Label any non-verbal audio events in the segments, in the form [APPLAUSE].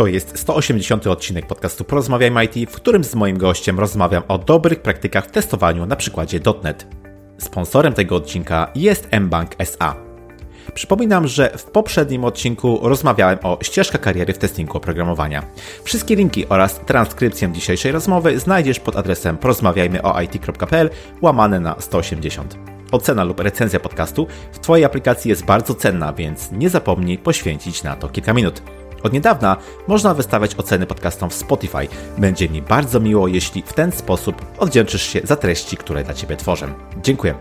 To jest 180. odcinek podcastu Porozmawiajmy IT, w którym z moim gościem rozmawiam o dobrych praktykach w testowaniu na przykładzie .NET. Sponsorem tego odcinka jest mBank SA. Przypominam, że w poprzednim odcinku rozmawiałem o ścieżkach kariery w testingu oprogramowania. Wszystkie linki oraz transkrypcję dzisiejszej rozmowy znajdziesz pod adresem porozmawiajmyoit.pl łamane na 180. Ocena lub recenzja podcastu w Twojej aplikacji jest bardzo cenna, więc nie zapomnij poświęcić na to kilka minut. Od niedawna można wystawiać oceny podcastom w Spotify. Będzie mi bardzo miło, jeśli w ten sposób oddzięczysz się za treści, które dla Ciebie tworzę. Dziękuję.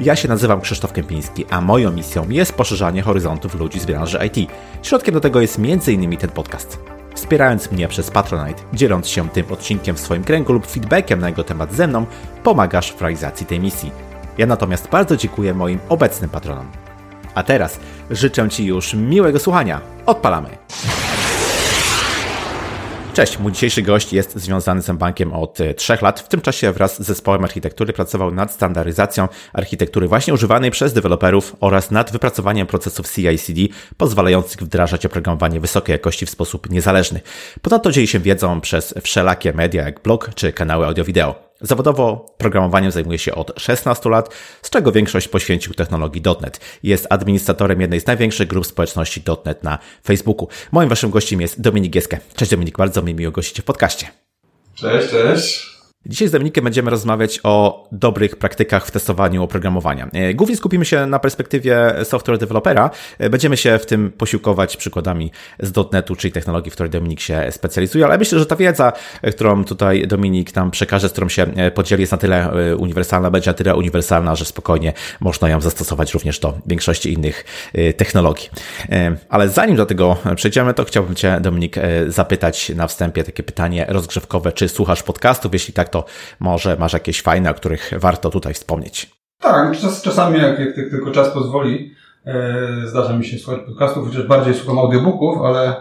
Ja się nazywam Krzysztof Kępiński, a moją misją jest poszerzanie horyzontów ludzi z branży IT. Środkiem do tego jest m.in. ten podcast. Wspierając mnie przez Patronite, dzieląc się tym odcinkiem w swoim kręgu lub feedbackiem na jego temat ze mną, pomagasz w realizacji tej misji. Ja natomiast bardzo dziękuję moim obecnym patronom. A teraz życzę Ci już miłego słuchania. Odpalamy! Cześć, mój dzisiejszy gość jest związany z bankiem od e, trzech lat. W tym czasie wraz z zespołem architektury pracował nad standaryzacją architektury właśnie używanej przez deweloperów oraz nad wypracowaniem procesów CI/CD pozwalających wdrażać oprogramowanie wysokiej jakości w sposób niezależny. Ponadto dzieli się wiedzą przez wszelakie media jak blog czy kanały audio-wideo. Zawodowo programowaniem zajmuje się od 16 lat, z czego większość poświęcił technologii .NET. Jest administratorem jednej z największych grup społeczności .NET na Facebooku. Moim waszym gościem jest Dominik Gieske. Cześć Dominik, bardzo mi miło gościć w podcaście. Cześć, cześć. Dzisiaj z Dominikiem będziemy rozmawiać o dobrych praktykach w testowaniu oprogramowania. E, głównie skupimy się na perspektywie software developera. E, będziemy się w tym posiłkować przykładami z .NET-u, czyli technologii, w której Dominik się specjalizuje, ale myślę, że ta wiedza, którą tutaj Dominik nam przekaże, z którą się e, podzieli, jest na tyle uniwersalna, będzie na tyle uniwersalna, że spokojnie można ją zastosować również do większości innych technologii. Ale zanim do tego przejdziemy, to chciałbym Cię, Dominik, zapytać na wstępie takie pytanie rozgrzewkowe, czy słuchasz podcastów? Jeśli tak, to może masz jakieś fajne, o których warto tutaj wspomnieć. Tak, czas, czasami jak, jak tylko czas pozwoli, e, zdarza mi się słuchać podcastów, chociaż bardziej słucham audiobooków, ale,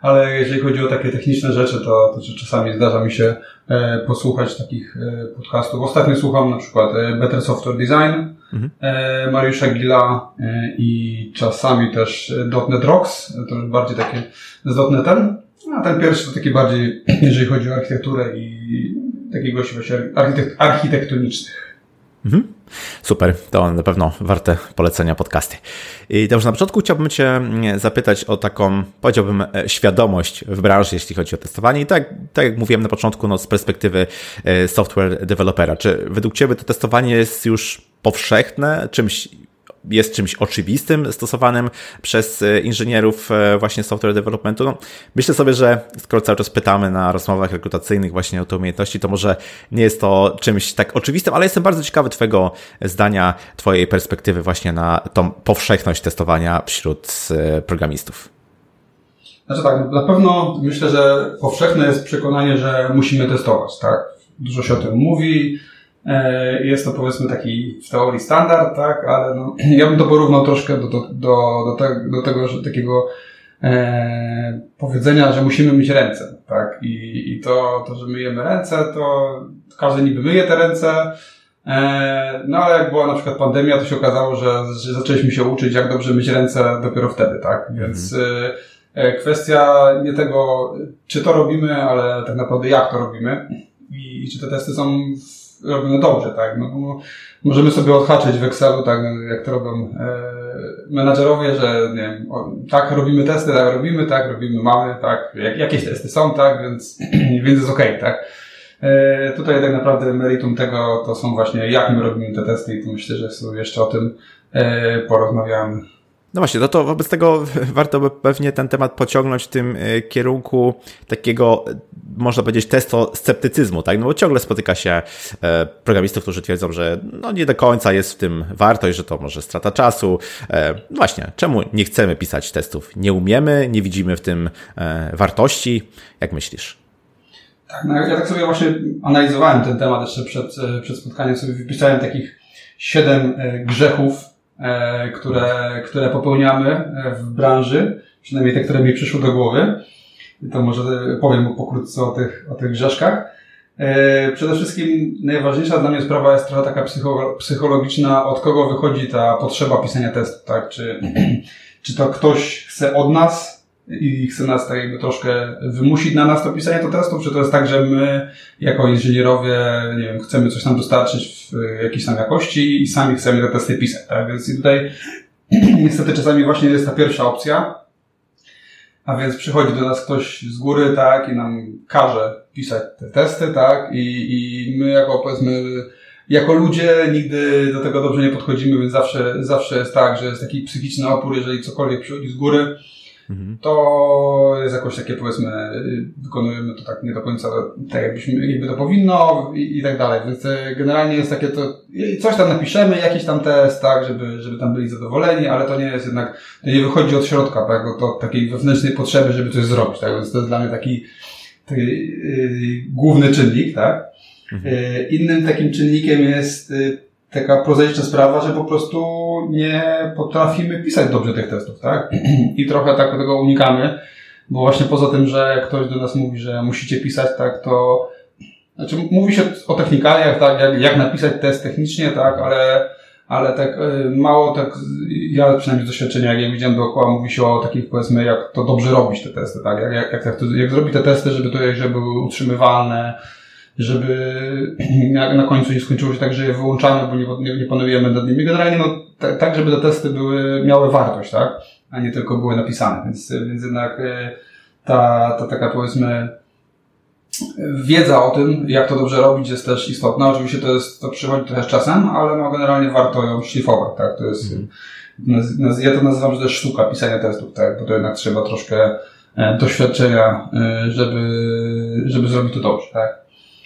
ale jeżeli chodzi o takie techniczne rzeczy, to, to czasami zdarza mi się e, posłuchać takich e, podcastów. Ostatnio słucham na przykład e, Better Software Design, mhm. E, Mariusza Gila e, i czasami też .NET Rocks, to już bardziej takie z .NETem. A ten pierwszy to taki bardziej, [CLEARS THROAT] jeżeli chodzi o architekturę i takiego właśnie architekt, architektonicznych. Mhm. Super, to na pewno warte polecenia podcasty. I dobrze, na początku chciałbym Cię mm, zapytać o taką, powiedziałbym, e, świadomość w branży, jeśli chodzi o testowanie. I tak, tak jak mówiłem na początku, no, z perspektywy e, software developera, czy według Ciebie to testowanie jest już powszechne, czymś jest czymś oczywistym stosowanym przez e, inżynierów e, właśnie software developmentu. No, myślę sobie, że skoro cały czas pytamy na rozmowach rekrutacyjnych właśnie o te umiejętności, to może nie jest to czymś tak oczywistym, ale jestem bardzo ciekawy Twojego zdania, Twojej perspektywy właśnie na tą powszechność testowania wśród e, programistów. Znaczy tak, na pewno myślę, że powszechne jest przekonanie, że musimy testować, tak? Dużo się o tym mówi, jest to powiedzmy taki w teorii standard, tak, ale no, [CLEARS THROAT] ja bym to porównał troszkę do, do, do, do, te, do tego, że takiego e, powiedzenia, że musimy myć ręce, tak, i, i to, to, że myjemy ręce, to każdy niby myje te ręce, e, no ale jak była na przykład pandemia, to się okazało, że, że zaczęliśmy się uczyć, jak dobrze myć ręce dopiero wtedy, tak, więc mhm. e, kwestia nie tego, czy to robimy, ale tak naprawdę jak to robimy. I, i czy te testy są robione dobrze, tak? No, możemy sobie odhaczyć w Excelu, tak, jak to robią e, menadżerowie, że nie wiem, o, tak robimy testy, tak robimy, tak robimy, mamy, tak, jak, jakieś testy są, tak, więc, [CLEARS THROAT] więc jest okej, okay, tak? E, tutaj tak naprawdę meritum tego to są właśnie jak my robimy te testy i tu myślę, że sobie jeszcze o tym e, porozmawiamy. No właśnie, no to wobec tego [LAUGHS] warto by pewnie ten temat pociągnąć w tym e, kierunku takiego, można powiedzieć, testo sceptycyzmu, tak? No bo ciągle spotyka się e, programistów, którzy twierdzą, że no nie do końca jest w tym wartość, że to może strata czasu. E, no właśnie, czemu nie chcemy pisać testów? Nie umiemy, nie widzimy w tym wartości. Jak myślisz? Tak, no ja tak sobie właśnie analizowałem ten temat jeszcze przed, przed spotkaniem, sobie wypisałem takich siedem grzechów, E, które, które popełniamy e, w branży, przynajmniej te, które mi przyszły do głowy. To może powiem pokrótce o tych, o tych grzeszkach. E, przede wszystkim najważniejsza dla mnie sprawa jest trochę taka psychologiczna, od kogo wychodzi ta potrzeba pisania testu, tak? Czy, [CLEARS THROAT] czy to ktoś chce od nas i chce nas tak jakby troszkę wymusić na nas to pisanie to testów, czy to jest tak, że my jako inżynierowie, nie wiem, chcemy coś tam dostarczyć w jakiejś tam jakości i sami chcemy te testy pisać, tak? Więc tutaj [CLEARS THROAT] niestety czasami właśnie jest ta pierwsza opcja, a więc przychodzi do nas ktoś z góry, tak, i nam każe pisać te testy, tak, i, i my jako powiedzmy jako ludzie nigdy do tego dobrze nie podchodzimy, więc zawsze, zawsze jest tak, że jest taki psychiczny opór, jeżeli cokolwiek przychodzi z góry, mhm. to jest jakoś takie powiedzmy, wykonujemy to tak nie do końca tak jakbyśmy, jakby to powinno i, i tak dalej. Więc e, generalnie jest takie to, coś tam napiszemy, jakiś tam test, tak, żeby, żeby tam byli zadowoleni, ale to nie jest jednak, to nie wychodzi od środka, tak, od takiej wewnętrznej potrzeby, żeby coś zrobić, tak, więc to jest dla mnie taki, taki yy, główny czynnik, tak. Mhm. E, innym takim czynnikiem jest taka prozaiczna sprawa, że po prostu nie potrafimy pisać dobrze tych testów, tak? [CLEARS THROAT] I trochę tak tego unikamy, bo właśnie poza tym, że ktoś do nas mówi, że musicie pisać, tak, to znaczy mówi się o technikaliach, tak, jak, jak napisać test technicznie, tak, ale ale tak y, mało tak, ja przynajmniej z doświadczenia, jak widziałem dookoła, mówi się o takich powiedzmy, jak to dobrze robić te testy, tak? Jak, jak, jak, jak zrobić te testy, żeby to żeby były utrzymywalne, żeby [CLEARS THROAT] na końcu nie skończyło się tak, że je wyłączamy, bo nie, nie panujemy nad nimi. Generalnie no, tak, tak, żeby te testy były, miały wartość, tak? A nie tylko były napisane. Więc, więc jednak e, ta, ta taka powiedzmy wiedza o tym, jak to dobrze robić jest też istotna. Oczywiście to jest, to przychodzi trochę z czasem, ale no generalnie warto ją szlifować, tak? To jest, mm. ja to nazywam, że to jest sztuka pisania testów, tak? Bo to jednak trzeba troszkę e, doświadczenia, e, żeby, żeby zrobić to dobrze, tak?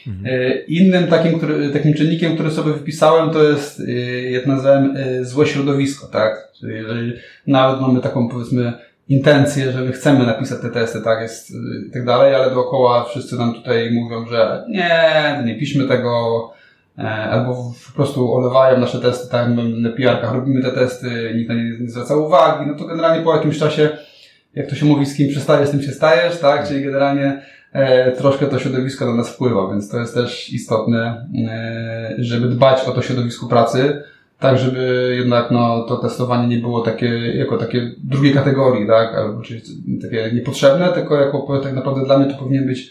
Mhm. E, innym takim, który, takim czynnikiem, który sobie wypisałem, to jest, e, jak nazwałem, e, złe środowisko, tak? Czyli jeżeli nawet mamy taką, powiedzmy, intencję, że my chcemy napisać te testy, tak jest i tak dalej, ale dookoła wszyscy nam tutaj mówią, że nie, nie piszmy tego, albo po prostu olewają nasze testy, tak, my na PR-kach robimy te testy, nikt na nie nie zwraca uwagi, no to generalnie po jakimś czasie, jak to się mówi, z kim przestajesz, z tym się stajesz, tak, czyli generalnie E, troszkę to środowisko na nas wpływa, więc to jest też istotne, e, żeby dbać o to środowisko pracy, tak żeby jednak no, to testowanie nie było takie, jako takie drugiej kategorii, tak, albo czyli takie niepotrzebne, tylko jako tak naprawdę dla mnie to powinien być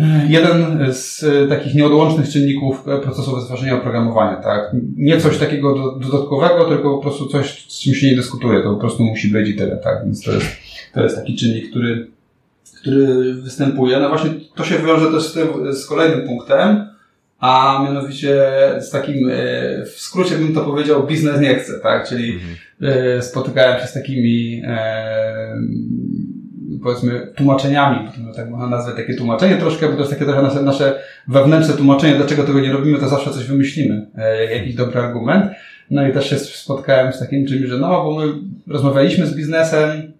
e, jeden z takich nieodłącznych czynników procesu wytwarzania oprogramowania, tak. Nie coś takiego dodatkowego, tylko po prostu coś, z czym się nie dyskutuje, to po prostu musi być i tyle, tak, więc to jest, to jest taki czynnik, który który występuje. No właśnie to się wiąże też z, tym, z kolejnym punktem, a mianowicie z takim, e, w skrócie bym to powiedział, biznes nie chce, tak? Czyli mhm. spotykałem się z takimi e, powiedzmy tłumaczeniami, tak można nazwać takie tłumaczenie troszkę, bo to jest takie trochę nasze, nasze wewnętrzne tłumaczenie, dlaczego tego nie robimy, to zawsze coś wymyślimy, jakiś dobry argument. No i też się spotkałem z takim czymś, że no, bo my rozmawialiśmy z biznesem,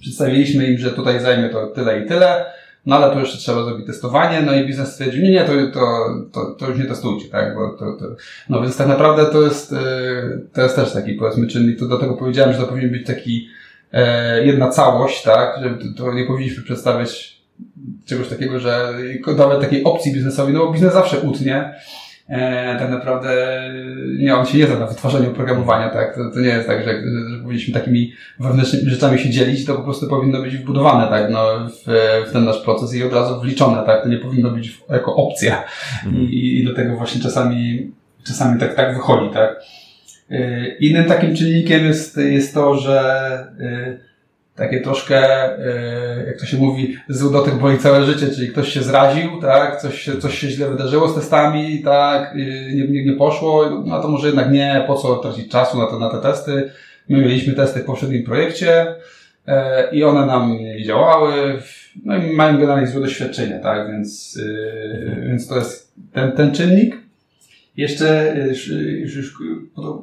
Przedstawiliśmy im, że tutaj zajmie to tyle i tyle, no ale to jeszcze trzeba zrobić testowanie, no i biznes stwierdził, nie, nie, to, to, to, to już nie testujcie, tak, bo to, to, no więc tak naprawdę to jest, e, to jest też taki, powiedzmy, czynnik, to do tego powiedziałem, że to powinien być taki, e, jedna całość, tak, że to, nie powinniśmy przedstawiać czegoś takiego, że dawać takiej opcji biznesowi, no bo biznes zawsze utnie, e, tak naprawdę nie, on się nie zna na wytwarzaniu oprogramowania, tak? To, to nie jest tak, że, że powinniśmy takimi wewnętrznymi rzeczami się dzielić, to po prostu powinno być wbudowane, tak? No, w, w ten nasz proces i od razu wliczone, tak? To nie powinno być jako opcja. Mhm. I, I do tego właśnie czasami, czasami tak, tak wychodzi, tak? E, innym takim czynnikiem jest, jest to, że e, takie troszkę, e, jak to się mówi, zły dotyk boli całe życie, czyli ktoś się zraził, tak, coś się, coś się źle wydarzyło z testami, tak, nie, nie, nie poszło, no to może jednak nie, po co tracić czasu na, to, na te testy. My mieliśmy testy w poprzednim projekcie e, i one nam nie działały, no i mają generalnie złe doświadczenie, tak, więc, e, więc to jest ten, ten czynnik. Jeszcze już, już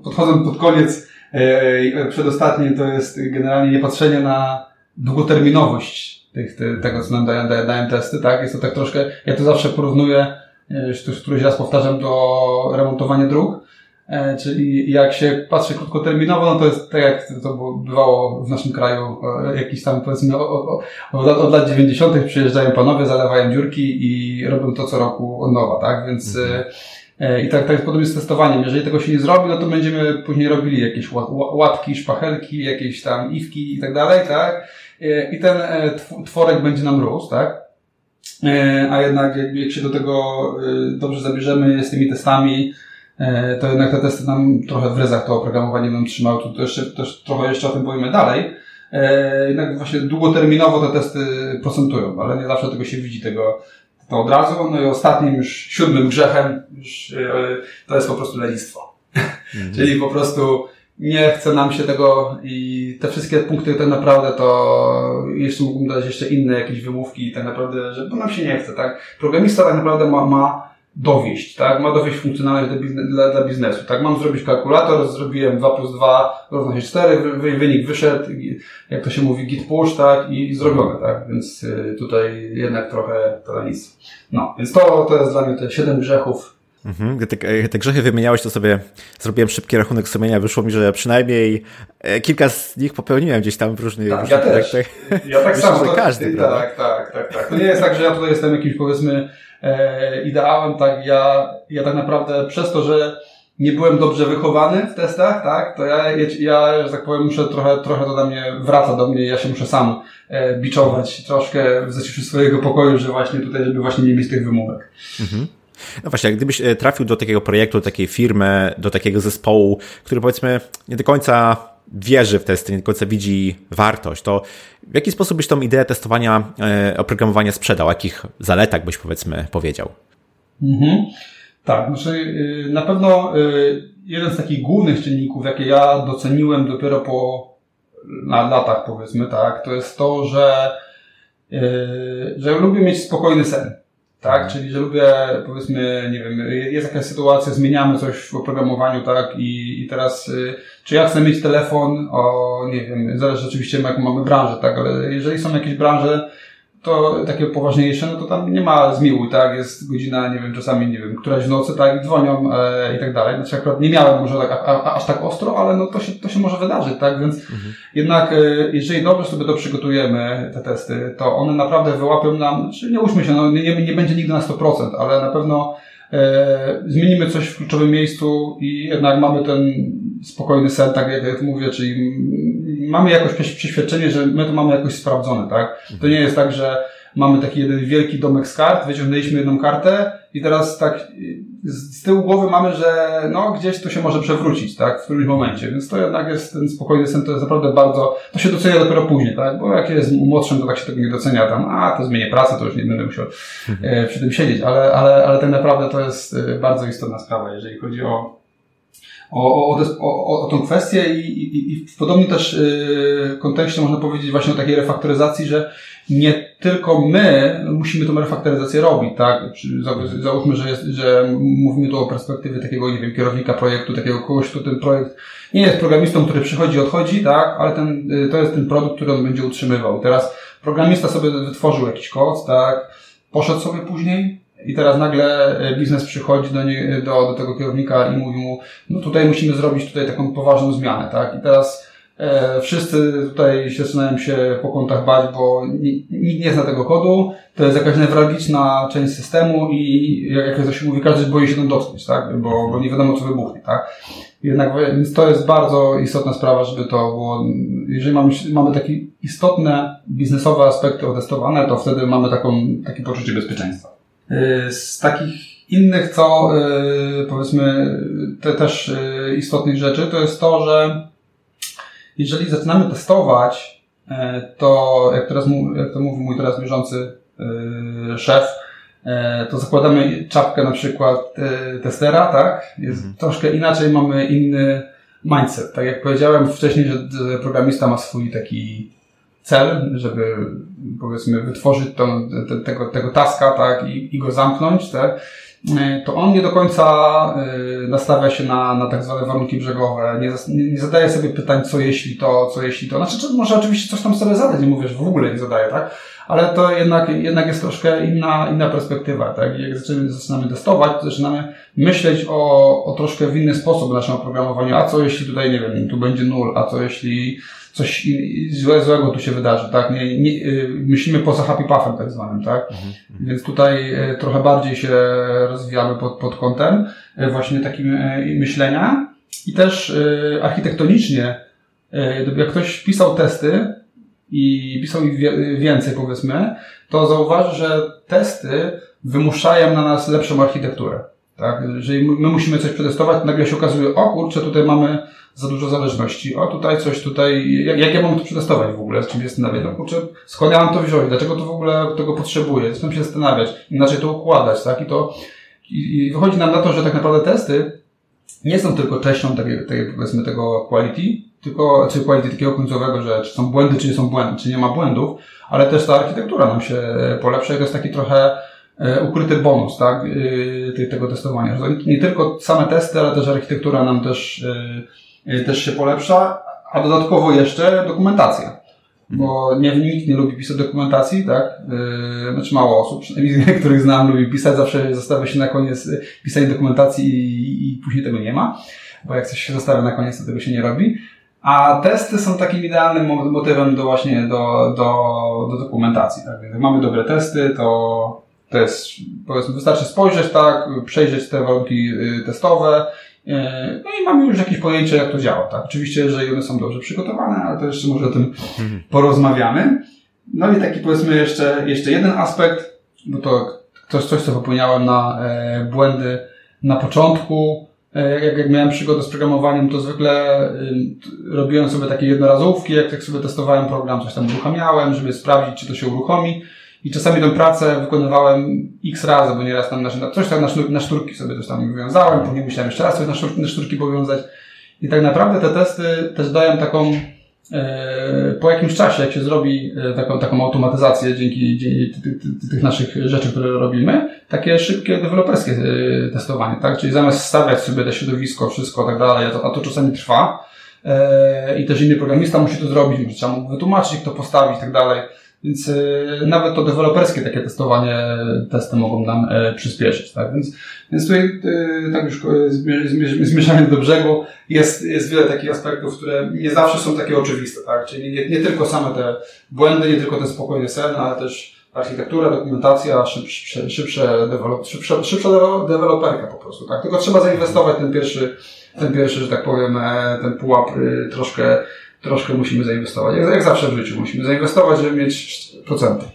podchodzę pod koniec, E, przedostatnie to jest generalnie niepatrzenie na długoterminowość tych, te, tego, co nam dają, dają, testy, tak? Jest to tak troszkę, ja to zawsze porównuję, e, już któryś raz powtarzam, do remontowania dróg. E, czyli jak się patrzy krótkoterminowo, no to jest tak jak to bywało w naszym kraju, jakiś tam powiedzmy od, od, od lat 90. przyjeżdżają panowie, zalewają dziurki i robią to co roku od nowa, tak? Więc mhm E, I tak, tak podobnie z testowaniem. Jeżeli tego się nie zrobi, no to będziemy później robili jakieś łatki, szpachelki, jakieś tam iwki i tak dalej, tak? i ten tworek będzie nam rósł, tak? A jednak jak się do tego dobrze zabierzemy z tymi testami, to jednak te testy nam trochę w ryzach to oprogramowanie nam trzymały, to jeszcze, też trochę jeszcze o tym powiemy dalej. Jednak właśnie długoterminowo te testy procentują, ale nie zawsze tego się widzi, tego, to od razu. No i ostatnim już siódmym grzechem już, to jest po prostu lenistwo. Mhm. [LAUGHS] Czyli po prostu nie chce nam się tego i te wszystkie punkty tak naprawdę to jeszcze mógłbym dać jeszcze inne jakieś wymówki tak naprawdę, że bo nam się nie chce, tak? Programista tak naprawdę ma, ma dowieść, tak? Ma dowieść funkcjonalność dla, biznes, dla, dla, biznesu, tak? Mam zrobić kalkulator, zrobiłem 2 plus 2 równa się 4, wy, wynik wyszedł, jak to się mówi, git push, tak? I, i zrobione, tak? Więc y, tutaj jednak trochę to nic. No, więc to, to jest dla mnie te 7 grzechów Mhm. Gdy te, te, grzechy wymieniałeś, to sobie zrobiłem szybki rachunek sumienia. Wyszło mi, że przynajmniej e, kilka z nich popełniłem gdzieś tam w różnych, tak, różnych ja też. Ja tak [LAUGHS] Myślę, samo. Każdy, tak, tak, tak, tak, tak. To nie jest tak, że ja tutaj jestem jakimś powiedzmy e, ideałem, tak. Ja, ja tak naprawdę przez to, że nie byłem dobrze wychowany w testach, tak, to ja, ja, że tak powiem, muszę trochę, trochę to do mnie wraca do mnie, ja się muszę sam e, biczować troszkę w zaciszu swojego pokoju, że właśnie tutaj, żeby właśnie nie mieć tych wymówek. Mhm. No właśnie, gdybyś e, trafił do takiego projektu, do takiej firmy, do takiego zespołu, który powiedzmy nie do końca wierzy w testy, nie do końca widzi wartość, to w jaki sposób byś tą ideę testowania e, oprogramowania sprzedał? Jakich zaletach byś powiedzmy powiedział? Mhm. Tak, znaczy y, na pewno y, jeden z takich głównych czynników, jakie ja doceniłem dopiero po na latach powiedzmy, tak, to jest to, że, y, że lubię mieć spokojny sen tak? Mhm. Czyli, że lubię, powiedzmy, nie wiem, jest jakaś sytuacja, zmieniamy coś w oprogramowaniu, tak? I, i teraz, y, czy ja chcę mieć telefon o, nie wiem, zależy oczywiście, jak mamy branżę, tak? Ale jeżeli są jakieś branże, to takie poważniejsze, no to tam nie ma zmiłuj, tak? Jest godzina, nie wiem, czasami, nie wiem, któraś w nocy, tak? I dzwonią e, i tak dalej. Znaczy akurat nie miałem może tak, a, a, aż tak ostro, ale no to się, to się może wydarzyć, tak? Więc mhm. jednak, e, jeżeli dobrze sobie to przygotujemy, te testy, to one naprawdę wyłapią nam, czyli znaczy nie uczmy się, no nie, nie będzie nigdy na 100%, ale na pewno e, zmienimy coś w kluczowym miejscu i jednak mamy ten spokojny sen, tak jak, jak mówię, czyli mamy jakoś przeświadczenie, że my to mamy jakoś sprawdzone, tak? To nie jest tak, że mamy taki jeden wielki domek z kart, wyciągnęliśmy jedną kartę i teraz tak z tyłu głowy mamy, że no gdzieś to się może przewrócić, tak? W którymś momencie. Więc to jednak jest ten spokojny sen, to jest naprawdę bardzo, to się docenia dopiero później, tak? Bo jak jest młodszym, to tak się tego nie docenia tam, a to zmienię pracę, to już nie będę musiał e, przy tym siedzieć, ale, ale, ale tak naprawdę to jest e, bardzo istotna sprawa, jeżeli chodzi o o, o, o, o tą kwestię i, i, i w podobnym też y, kontekście można powiedzieć właśnie o takiej refaktoryzacji, że nie tylko my musimy tą refaktoryzację robić, tak? Załóżmy, że, jest, że mówimy tu o perspektywie takiego, nie wiem, kierownika projektu, takiego kogoś, kto ten projekt nie jest programistą, który przychodzi, odchodzi, tak? Ale ten, y, to jest ten produkt, który on będzie utrzymywał. Teraz programista sobie wytworzył jakiś kod, tak? Poszedł sobie później, i teraz nagle e, biznes przychodzi do, nie, do, do tego kierownika i mówi mu, no tutaj musimy zrobić tutaj taką poważną zmianę, tak? I teraz e, wszyscy tutaj się zaczynają się po kątach bać, bo nikt nie zna tego kodu, to jest jakaś newralgiczna część systemu i jak to się mówi, każdy boi się tam dotknąć, tak? Bo, bo nie wiadomo co wybuchnie, tak? Jednak, więc to jest bardzo istotna sprawa, żeby to było, jeżeli mamy, mamy takie istotne biznesowe aspekty otestowane, to wtedy mamy taką, takie poczucie bezpieczeństwa. Y, z takich innych, co y, powiedzmy te też y, istotnych rzeczy, to jest to, że jeżeli zaczynamy testować, to jak teraz jak to mówi mój teraz bieżący szef, to zakładamy czapkę na przykład testera, tak? Jest mhm. troszkę inaczej, mamy inny mindset. Tak jak powiedziałem wcześniej, że programista ma swój taki cel, żeby powiedzmy wytworzyć tą, te, tego, tego taska, tak, i, i go zamknąć, tak, to on nie do końca y, nastawia się na, na tak zwane warunki brzegowe, nie, nie zadaje sobie pytań, co jeśli to, co jeśli to. Znaczy, może oczywiście coś tam sobie zadać, nie mówię, że w ogóle nie zadaje, tak? Ale to jednak, jednak jest troszkę inna, inna perspektywa, tak? Jak zaczynamy, zaczynamy testować, to zaczynamy myśleć o, o troszkę w inny sposób w naszym oprogramowaniu. A co jeśli tutaj, nie wiem, tu będzie nul, a co jeśli coś złe, złego tu się wydarzy, tak? Nie, nie, y, myślimy poza happy pathem tak zwanym, tak? Mhm, mhm. Więc tutaj y, trochę bardziej się rozwijamy pod, pod kątem y, właśnie takim myślenia i też architektonicznie, jak ktoś pisał testy, i pisał ich więcej, powiedzmy, to zauważy, że testy wymuszają na nas lepszą architekturę. Tak? Jeżeli my musimy coś przetestować, to nagle się okazuje, o kurczę, tutaj mamy za dużo zależności, o tutaj coś, tutaj, jak, jak ja mam to przetestować w ogóle, z czym się zastanawiać, no kurczę, skąd ja mam to wziąć, dlaczego to w ogóle tego potrzebuję, chcę się zastanawiać, inaczej to układać, tak? I to, i, i wychodzi nam na to, że tak naprawdę testy nie są tylko częścią tej, tej, powiedzmy tego quality, tylko, czy quality takiego końcowego, że czy są błędy, czy nie są błędy, czy nie ma błędów, ale też ta architektura nam się polepsza i to jest taki trochę e, ukryty bonus, tak, e, tego testowania. Nie tylko same testy, ale też architektura nam też, e, też się polepsza, a dodatkowo jeszcze dokumentacja. Bo nie, nikt nie lubi pisać dokumentacji, tak? Yy, znaczy mało osób, przynajmniej [LAUGHS] których znam, lubi pisać, zawsze zostawia się na koniec pisanie dokumentacji i, i później tego nie ma. Bo jak coś się zostawia na koniec, to tego się nie robi. A testy są takim idealnym motywem do właśnie do, do, do dokumentacji. Tak? Jak mamy dobre testy, to, to jest, powiedzmy, wystarczy spojrzeć, tak, przejrzeć te warunki y, testowe, y, no i mamy już jakieś pojęcie, jak to działa. Tak? Oczywiście, jeżeli one są dobrze przygotowane, ale to jeszcze może o tym mhm. porozmawiamy. No i taki powiedzmy jeszcze, jeszcze jeden aspekt, bo to coś, coś co popełniałem na e, błędy na początku, E, jak, jak miałem przygodę z programowaniem, to zwykle robiłem sobie takie jednorazówki, jak tak sobie testowałem program, coś tam uruchamiałem, żeby sprawdzić, czy to się uruchomi. I czasami tę pracę wykonywałem x razy, bo nieraz tam na, coś tam na, sznur, na szturki sobie coś tam wywiązałem, później musiałem jeszcze raz coś na, na szturki powiązać. I tak naprawdę te testy też dają taką, e, po jakimś czasie, jak się zrobi e, taką, taką automatyzację dzięki, dzięki tych naszych rzeczy, które robimy, takie szybkie deweloperskie e, testowanie, tak? Czyli zamiast stawiać sobie to środowisko, wszystko tak dalej, a to, czasami trwa i też inny programista musi to zrobić, trzeba mu wytłumaczyć, jak to postawić i tak dalej. Więc nawet to deweloperskie takie testowanie, testy mogą nam przyspieszyć, tak? Więc, więc tutaj, tak już zmierzając do brzegu, jest, jest wiele takich aspektów, które nie zawsze są takie oczywiste, tak? Czyli nie, nie tylko same te błędy, nie tylko ten spokojny sen, ale też architektura, dokumentacja, szybsze, szybsze, dewelop, szybsza, szybsza deweloperka po prostu, tak? Tylko trzeba zainwestować ten pierwszy, ten pierwszy, że tak powiem, e, ten pułap y, troszkę, troszkę musimy zainwestować. Jak, jak zawsze w życiu musimy zainwestować, żeby mieć procenty.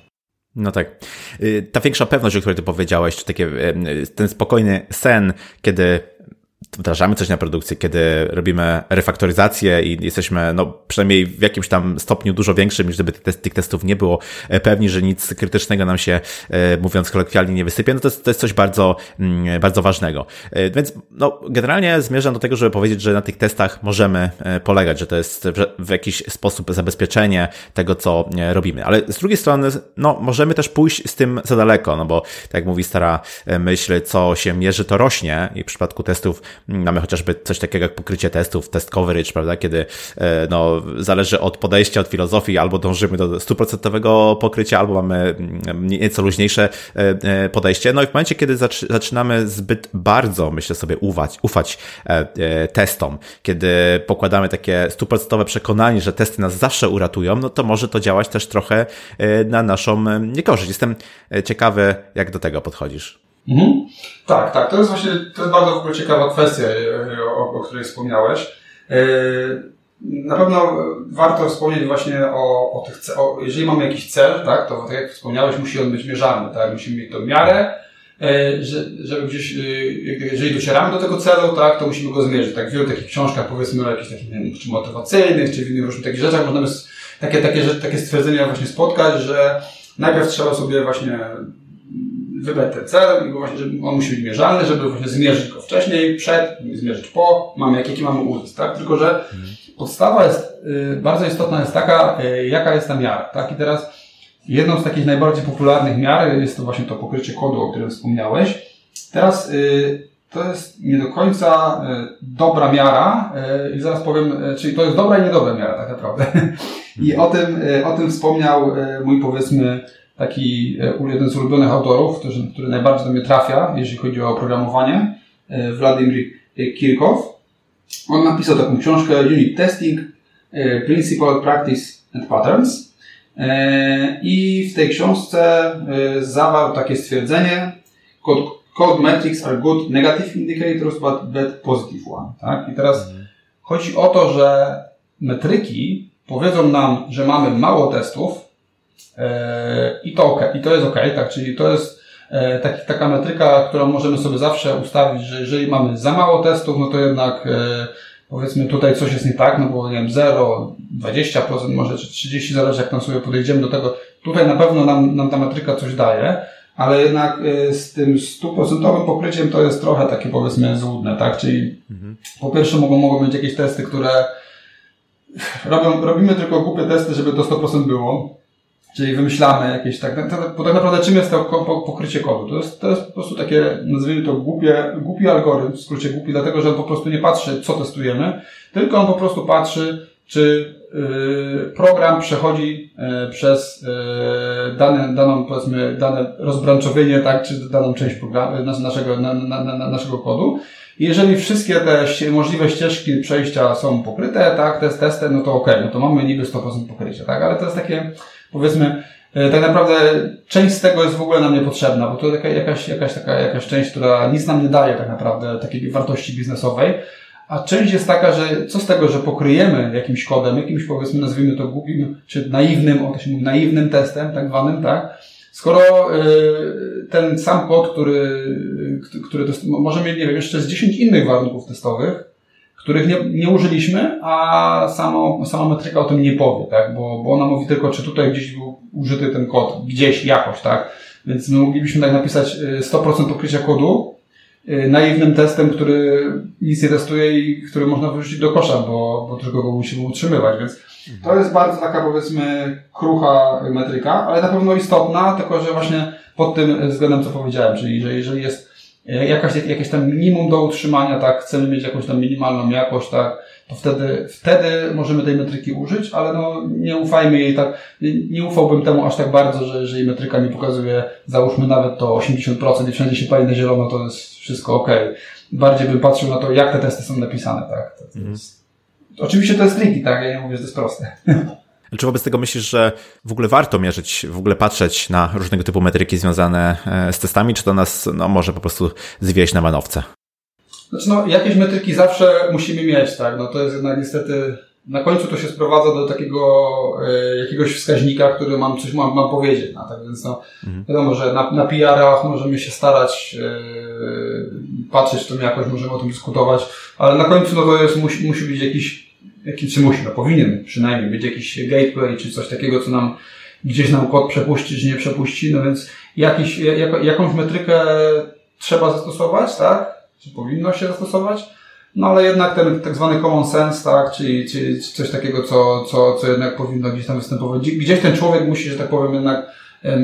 No tak. Y, ta większa pewność, o której ty powiedziałeś, czy takie, y, ten spokojny sen, kiedy wdrażamy coś na produkcję, kiedy robimy refaktoryzację i jesteśmy, no, przynajmniej w jakimś tam stopniu dużo większym, niż gdyby tych, testów nie było, e, pewni, że nic krytycznego nam się, e, mówiąc kolokwialnie, nie wysypie, no to jest, to jest coś bardzo, mm, bardzo ważnego. E, więc, no, generalnie zmierzam do tego, żeby powiedzieć, że na tych testach możemy polegać, że to jest w jakiś sposób zabezpieczenie tego, co robimy. Ale z drugiej strony, no, możemy też pójść z tym za daleko, no bo, tak jak mówi stara myśl, co się mierzy, to rośnie i w przypadku testów Mamy chociażby coś takiego jak pokrycie testów, test coverage, prawda, kiedy e, no, zależy od podejścia, od filozofii, albo dążymy do stuprocentowego pokrycia, albo mamy mm, nieco luźniejsze e, e, podejście. No i w momencie, kiedy zaczynamy zbyt bardzo, myślę sobie, ufać, ufać testom, kiedy pokładamy takie stuprocentowe przekonanie, że testy nas zawsze uratują, no to może to działać też trochę na naszą niekorzyść. Jestem ciekawy, jak do tego podchodzisz. Mhm. Tak, tak. To jest właśnie, to jest bardzo w ogóle ciekawa kwestia, e, o, o której wspomniałeś. E, na pewno warto wspomnieć właśnie o, o tych, o, jeżeli mamy jakiś cel, tak, to tak jak wspomniałeś, musi on być mierzalny, tak, musimy mieć to miarę, e, że, żeby gdzieś, jeżeli docieramy do tego celu, tak, to musimy go zmierzyć, tak, w wielu takich książkach, powiedzmy, o jakichś takich, wiem, czy motywacyjnych, czy w innych różnych takich rzeczach, możemy takie, takie, takie stwierdzenia właśnie spotkać, że najpierw trzeba sobie właśnie wybrać ten cel i właśnie, żeby on musi być mierzalny, żeby właśnie zmierzyć go wcześniej, przed, zmierzyć po, mamy, jaki mamy uzysk, tak? Tylko, że mhm. podstawa jest, y, bardzo istotna jest taka, y, jaka jest ta miara, tak? I teraz jedną z takich najbardziej popularnych miar jest to właśnie to pokrycie kodu, o którym wspomniałeś. Teraz y, to jest nie do końca dobra miara i zaraz powiem, czyli to jest dobra i niedobra miara tak naprawdę. [LAUGHS] I o tym, o tym wspomniał mój powiedzmy taki e, jeden z ulubionych autorów, który, który najbardziej do mnie trafia, jeżeli chodzi o programowanie, e, Wladimir Kirkow. On napisał taką książkę Unit Testing, e, Principle, Practice and Patterns. I w tej książce zawarł takie stwierdzenie, code, code metrics are good negative indicators, but bad positive one. Tak? I teraz mhm. chodzi o to, że metryki powiedzą nam, że mamy mało testów i to ok, i to jest ok, tak, czyli to jest taki, taka metryka, którą możemy sobie zawsze ustawić, że jeżeli mamy za mało testów, no to jednak powiedzmy tutaj coś jest nie tak, no bo nie wiem, 0, 20% może, czy 30, zależy jak tam sobie podejdziemy do tego. Tutaj na pewno nam, nam ta metryka coś daje, ale jednak z tym stuprocentowym pokryciem to jest trochę takie powiedzmy złudne, tak? Czyli mhm. po pierwsze mogą, mogą być jakieś testy, które robią, robimy tylko głupie testy, żeby to 100% było. Czyli wymyślamy jakieś tak, bo tak naprawdę czym jest to pokrycie kodu? To jest, to jest po prostu takie, nazwijmy to głupie, głupi algorytm, w skrócie głupi, dlatego że on po prostu nie patrzy, co testujemy, tylko on po prostu patrzy, czy y, program przechodzi y, przez y, dane, daną, powiedzmy, dane rozbranczowienie, tak, czy daną część programu, naszego, na, na, na, naszego kodu. Jeżeli wszystkie te możliwe ścieżki przejścia są pokryte, tak, test testem, no to ok, no to mamy niby 100% pokrycia, tak, ale to jest takie, powiedzmy, e, tak naprawdę część z tego jest w ogóle nam niepotrzebna, bo to jakaś, jakaś taka, jakaś część, która nic nam nie daje tak naprawdę takiej wartości biznesowej, a część jest taka, że co z tego, że pokryjemy jakimś kodem, jakimś powiedzmy nazwijmy to głupim, czy naiwnym, o to się mówi, naiwnym testem, tak zwanym, tak? Skoro e, ten sam kod, który, który test, może mieć, nie wiem, jeszcze z 10 innych warunków testowych, których nie, nie użyliśmy, a samo, sama metryka o tym nie powie, tak? Bo, bo ona mówi tylko, czy tutaj gdzieś był użyty ten kod, gdzieś, jakoś, tak? Więc my moglibyśmy tak napisać 100% y, pokrycia kodu y, naiwnym testem, który nic nie testuje i który można wyrzucić do kosza, bo, bo tylko go musimy utrzymywać, więc to jest bardzo taka powiedzmy krucha metryka, ale na pewno istotna, tylko że właśnie pod tym względem, co powiedziałem, czyli że jeżeli jest jakaś, jakieś tam minimum do utrzymania, tak, chcemy mieć jakąś tam minimalną jakość, tak, to wtedy, wtedy możemy tej metryki użyć, ale no, nie ufajmy jej tak, nie ufałbym temu aż tak bardzo, że jeżeli metryka mi pokazuje, załóżmy nawet to 80% i wszędzie się pali na zielono, to jest wszystko ok. Bardziej bym patrzył na to, jak te testy są napisane, tak. To, to mhm. jest... Oczywiście to jest tricky, tak, ja nie mówię, że to jest proste. [LAUGHS] Czy wobec tego myślisz, że w ogóle warto mierzyć, w ogóle patrzeć na różnego typu metryki związane e, z testami, czy to nas no, może po prostu zwieść na manowce? Znaczy, no, jakieś metryki zawsze musimy mieć, tak? No, to jest jednak niestety, na końcu to się sprowadza do takiego e, jakiegoś wskaźnika, który mam coś mam, mam powiedzieć, no, tak więc no, mhm. wiadomo, że na, na PR-ach możemy się starać e, patrzeć w tą jakość, możemy o tym dyskutować, ale na końcu no, to jest, musi, musi być jakiś jaki, czy musi, no powinien przynajmniej być jakiś gateway, czy coś takiego, co nam gdzieś nam kod przepuści, czy nie przepuści, no więc jakiś, jak, jakąś metrykę trzeba zastosować, tak? Czy powinno się zastosować? No ale jednak ten tak zwany common sense, tak? Czyli, czyli coś takiego, co, co, co jednak powinno gdzieś tam występować. Gdzieś ten człowiek musi, że tak powiem, jednak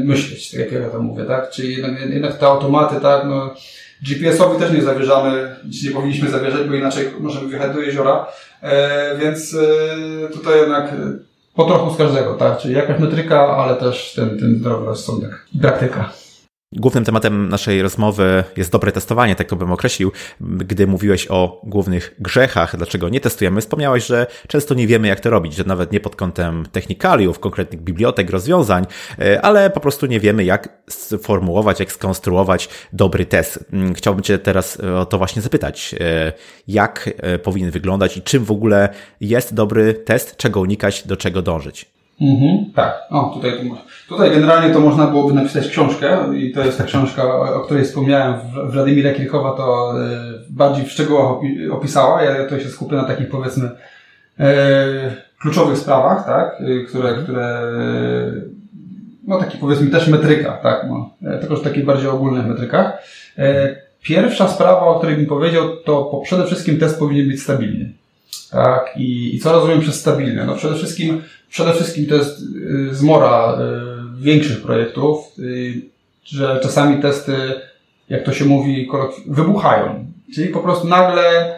myśleć, tak jak ja to mówię, tak? Czyli jednak, jednak te automaty, tak? No, GPS-owi też nie zawierzamy, nie powinniśmy zawierzać, bo inaczej możemy wjechać do jeziora, e, więc e, tutaj jednak po trochu z każdego, tak? Czyli jakaś metryka, ale też ten, ten zdrowy rozsądek i praktyka. Głównym tematem naszej rozmowy jest dobre testowanie, tak to bym określił. Gdy mówiłeś o głównych grzechach, dlaczego nie testujemy, wspomniałeś, że często nie wiemy, jak to robić, że nawet nie pod kątem technikaliów, konkretnych bibliotek, rozwiązań, e, ale po prostu nie wiemy, jak sformułować, jak skonstruować dobry test. Mm, chciałbym Cię teraz e, o to właśnie zapytać. E, jak powinien wyglądać i czym w ogóle jest dobry test, czego unikać, do czego dążyć? Mhm, tak. O, tutaj, tutaj generalnie to można byłoby napisać książkę i to jest ta książka, o której wspomniałem. Władimira Kirchowa to e, bardziej w szczegółach opisała. Ja tutaj się skupię na takich powiedzmy e, kluczowych sprawach, tak, e, które, które no taki powiedzmy też metryka, tak, no, tylko w takich bardziej ogólnych metrykach. Pierwsza sprawa, o której bym powiedział, to przede wszystkim test powinien być stabilny. Tak, i, i co rozumiem przez stabilny? No przede wszystkim Przede wszystkim to jest y, zmora y, większych projektów, y, że czasami testy, jak to się mówi, wybuchają. Czyli po prostu nagle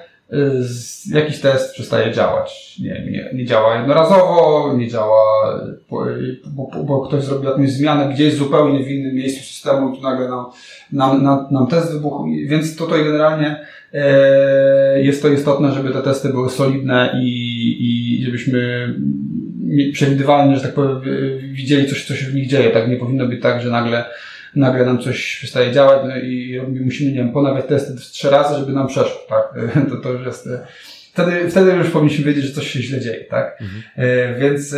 jakiś test przestaje działać. Nie, nie, nie działa jednorazowo, nie działa, bo, bo, bo ktoś zrobił jakąś zmianę gdzieś zupełnie w innym miejscu systemu i tu nagle nam, nam, nam, nam test wybuchł. Więc tutaj generalnie e, jest to istotne, żeby te testy były solidne i, i żebyśmy przewidywalnie, że tak powiem, widzieli coś, co się w nich dzieje. Tak nie powinno być tak, że nagle, nagle nam coś przestaje działać no i musimy, nie wiem, ponawiać testy trzy razy, żeby nam przeszło, tak? [LAUGHS] To, to już jest wtedy, wtedy już powinniśmy wiedzieć, że coś się źle dzieje, tak? Mhm. Więc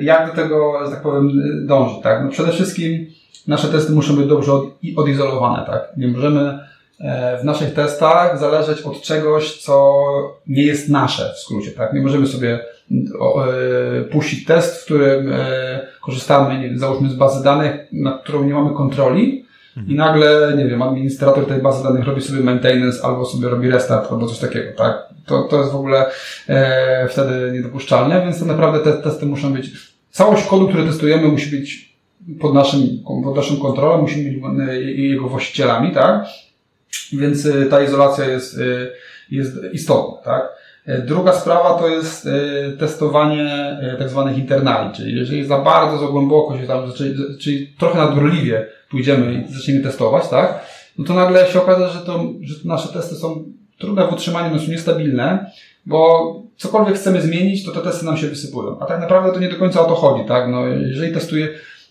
jak do tego, że tak powiem, dążyć, tak? No przede wszystkim nasze testy muszą być dobrze odizolowane, tak? Nie możemy w naszych testach zależeć od czegoś, co nie jest nasze w skrócie, tak? Nie możemy sobie puścić test, w którym korzystamy, załóżmy, z bazy danych, nad którą nie mamy kontroli, i nagle, nie wiem, administrator tej bazy danych robi sobie maintenance albo sobie robi restart albo coś takiego, tak? To, to jest w ogóle e, wtedy niedopuszczalne, więc to naprawdę te testy muszą być, całość kodu, który testujemy musi być pod naszym, pod naszą kontrolą, musimy być e, jego właścicielami, tak? Więc e, ta izolacja jest, e, jest istotna, tak? Druga sprawa to jest testowanie tak zwanych internali, czyli jeżeli za bardzo, za głęboko się tam, czyli, czyli trochę nadgorliwie pójdziemy i zaczniemy testować, tak? No to nagle się okaże, że, to, że nasze testy są trudne w utrzymaniu, no są niestabilne, bo cokolwiek chcemy zmienić, to te testy nam się wysypują. A tak naprawdę to nie do końca o to chodzi, tak? No, jeżeli testuje,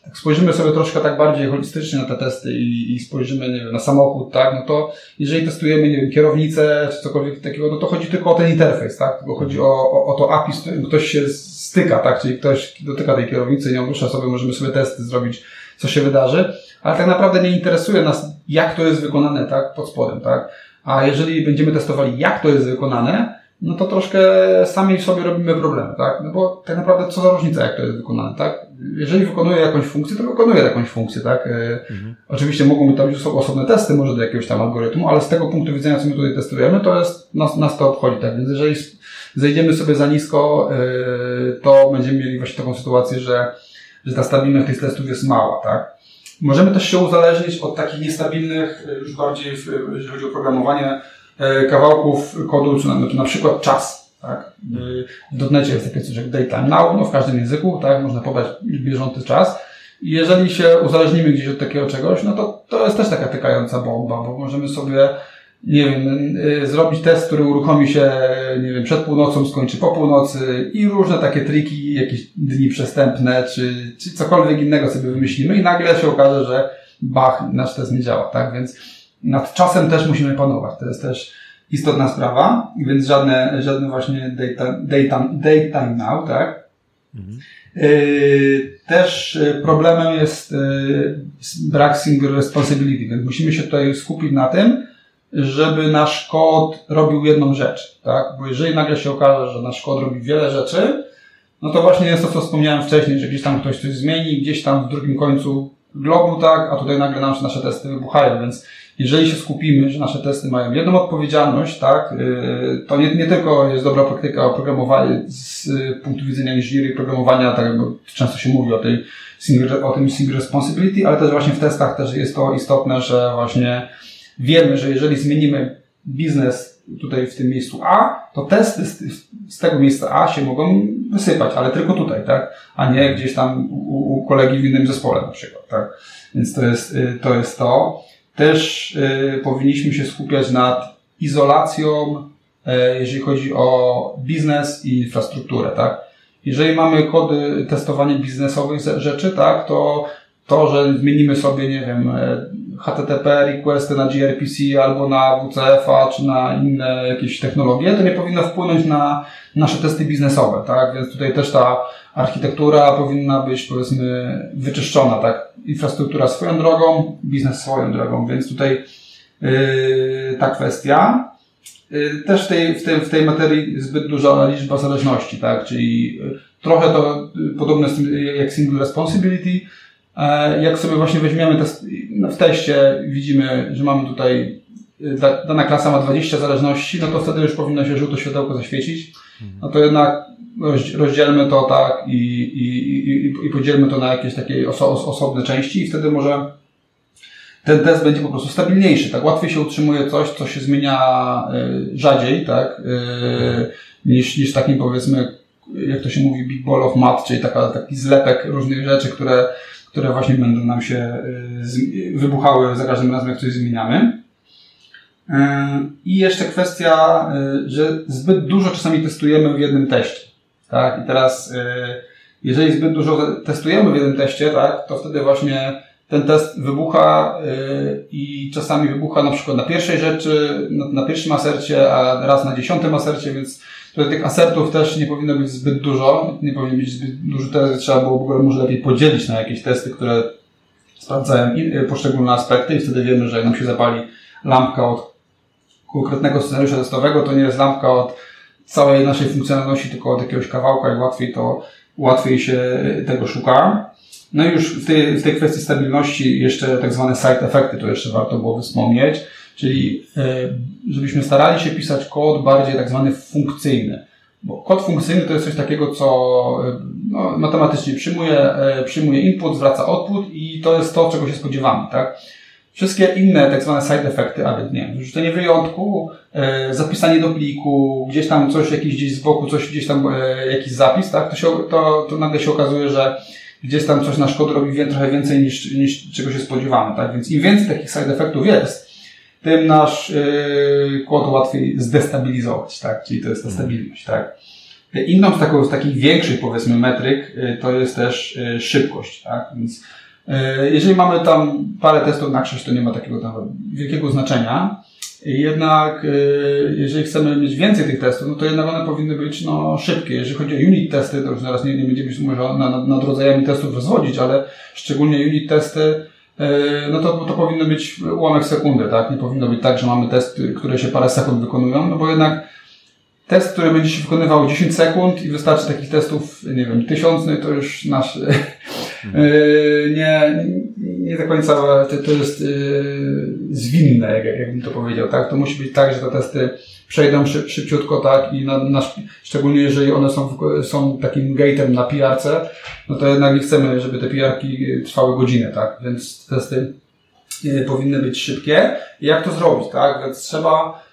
tak spojrzymy sobie troszkę tak bardziej holistycznie na te testy i, i spojrzymy, nie wiem, na samochód, tak? No to jeżeli testujemy, nie wiem, kierownicę czy cokolwiek takiego, no to chodzi tylko o ten interfejs, tak? Tylko chodzi o, o, o to API, z którym ktoś się styka, tak? Czyli ktoś dotyka tej kierownicy, ją rusza sobie, możemy sobie testy zrobić, co się wydarzy ale tak naprawdę nie interesuje nas, jak to jest wykonane, tak, pod spodem, tak. A jeżeli będziemy testowali, jak to jest wykonane, no to troszkę sami sobie robimy problemy, tak? No bo tak naprawdę co za różnica, jak to jest wykonane, tak? Jeżeli wykonuje jakąś funkcję, to wykonuje jakąś funkcję, tak? E, mhm. Oczywiście mogą być tam osobne testy może do jakiegoś tam algorytmu, ale z tego punktu widzenia, co my tutaj testujemy, to jest, nas, nas to obchodzi, tak? Więc jeżeli zejdziemy sobie za nisko, yy, to będziemy mieli właśnie taką sytuację, że, że ta stabilność tych testów jest mała, tak? Możemy też się uzależnić od takich niestabilnych, e, już bardziej, jeżeli chodzi o programowanie, e, kawałków kodu, czy na, na przykład czas. Tak? W dotnecie jest takie coś jak daytime now, no w każdym języku, tak? można podać bieżący czas. I jeżeli się uzależnimy gdzieś od takiego czegoś, no to to jest też taka tykająca bomba, bo możemy sobie nie wiem, y, zrobić test, który uruchomi się, nie wiem, przed północą, skończy po północy i różne takie triki, jakieś dni przestępne, czy, czy cokolwiek innego sobie wymyślimy i nagle się okaże, że bach, nasz test nie działa, tak? Więc nad czasem też musimy panować. To jest też istotna sprawa, więc żadne, żadne właśnie daytime, daytime, daytime now, tak? Mhm. Y, też y, problemem jest brak single responsibility, więc musimy się tutaj skupić na tym, żeby nasz kod robił jedną rzecz, tak? Bo jeżeli nagle się okaże, że nasz kod robi wiele rzeczy, no to właśnie jest to, co wspomniałem wcześniej, że gdzieś tam ktoś coś zmieni, gdzieś tam w drugim końcu globu, tak? A tutaj nagle nam nasze testy wybuchają, więc jeżeli się skupimy, że nasze testy mają jedną odpowiedzialność, tak? Y, to nie, nie tylko jest dobra praktyka oprogramowania z punktu widzenia inżynierii programowania, tak jak często się mówi o tej single, o tym single responsibility, ale też właśnie w testach też jest to istotne, że właśnie wiemy, że jeżeli zmienimy biznes tutaj w tym miejscu A, to testy z, z, tego miejsca A się mogą wysypać, ale tylko tutaj, tak? A nie gdzieś tam u, u kolegi w innym zespole na przykład, tak? Więc to jest y, to. Jest to. Też y, powinniśmy się skupiać nad izolacją, y, jeżeli chodzi o biznes i infrastrukturę, tak? Jeżeli mamy kody testowania biznesowych rzeczy, tak, to to, że zmienimy sobie, nie wiem, e, HTTP requesty na gRPC albo na WCF-a czy na inne jakieś technologie, to nie powinno wpłynąć na nasze testy biznesowe, tak? Więc tutaj też ta architektura powinna być powiedzmy wyczyszczona, tak? Infrastruktura swoją drogą, biznes swoją drogą, więc tutaj yy, ta kwestia. Yy, też w tej, w, tej, w tej materii zbyt duża liczba zależności, tak? Czyli trochę to podobne jak single responsibility, jak sobie właśnie weźmiemy no, w teście widzimy, że mamy tutaj dana klasa ma 20 zależności, no to wtedy już powinno się żółte światełko zaświecić. No to jednak rozdzielmy to tak i, i, i, i podzielmy to na jakieś takie oso, osobne części i wtedy może ten test będzie po prostu stabilniejszy, tak? Łatwiej się utrzymuje coś, co się zmienia e, rzadziej, tak? Niż, niż takim powiedzmy, jak to się mówi, big ball of math, czyli taka, taki zlepek różnych rzeczy, które które właśnie będą nam się y, wybuchały za każdym razem, jak coś zmieniamy. Y, I jeszcze kwestia, y, że zbyt dużo czasami testujemy w jednym teście. Tak? I teraz, jeżeli zbyt dużo testujemy w jednym teście, tak, to wtedy właśnie ten test wybucha yy, i czasami wybucha na przykład na pierwszej rzeczy, na, pierwszym asercie, a raz na dziesiątym asercie, więc tutaj tych asertów też nie powinno być zbyt dużo, nie powinien być zbyt dużo test, trzeba było w ogóle może lepiej podzielić na jakieś testy, które sprawdzają poszczególne aspekty i wtedy wiemy, że jak nam się zapali lampka od konkretnego scenariusza testowego, to nie jest lampka od całej naszej funkcjonalności, tylko od jakiegoś kawałka i łatwiej to, łatwiej się tego szuka. No i już w tej, w tej kwestii stabilności jeszcze tak zwane side efekty, to jeszcze warto było wspomnieć, czyli e, żebyśmy starali się pisać kod bardziej tak zwany funkcyjny. Bo kod funkcyjny to jest coś takiego, co e, no, matematycznie przyjmuje, e, przyjmuje input, zwraca output i to jest to, czego się spodziewamy, tak? Wszystkie inne tak zwane side efekty, ale nie, wrzucenie wyjątku, e, zapisanie do pliku, gdzieś tam coś, jakiś gdzieś z boku, coś gdzieś tam, e, jakiś zapis, tak, to, się, to, to nagle się okazuje, że gdzieś tam coś na szkodę robi trochę więcej niż, niż czego się spodziewamy, tak, więc im więcej takich side efektów jest, tym nasz yy, kod łatwiej zdestabilizować, tak, czyli to jest ta stabilność, tak. Inną z, taką, z takich większych, powiedzmy, metryk to jest też szybkość, tak, więc E, jeżeli mamy tam parę testów na krzyż, to nie ma takiego tam wielkiego znaczenia. Jednak e, jeżeli chcemy mieć więcej tych testów, no to jednak one powinny być no, szybkie. Jeżeli chodzi o unit testy, to już zaraz nie, nie będziemy się może nad, nad rodzajami testów rozwodzić, ale szczególnie unit testy, e, no to, to powinno być ułamek sekundy, tak? Nie powinno być tak, że mamy testy, które się parę sekund wykonują, no bo jednak test, który będzie się wykonywał 10 sekund i wystarczy takich testów, nie wiem, tysiąc, no i to już nasz Yy, [LAUGHS] nie, nie do końca to, to jest yy, zwinne, jak, jakbym to powiedział, tak? To musi być tak, że te testy przejdą szyb, szybciutko, tak? I na, na, szczególnie jeżeli one są, są takim gate'em na PR-ce, no to jednak nie chcemy, żeby te PR-ki trwały godzinę, tak? Więc testy yy, powinny być szybkie. I jak to zrobić, tak? Więc trzeba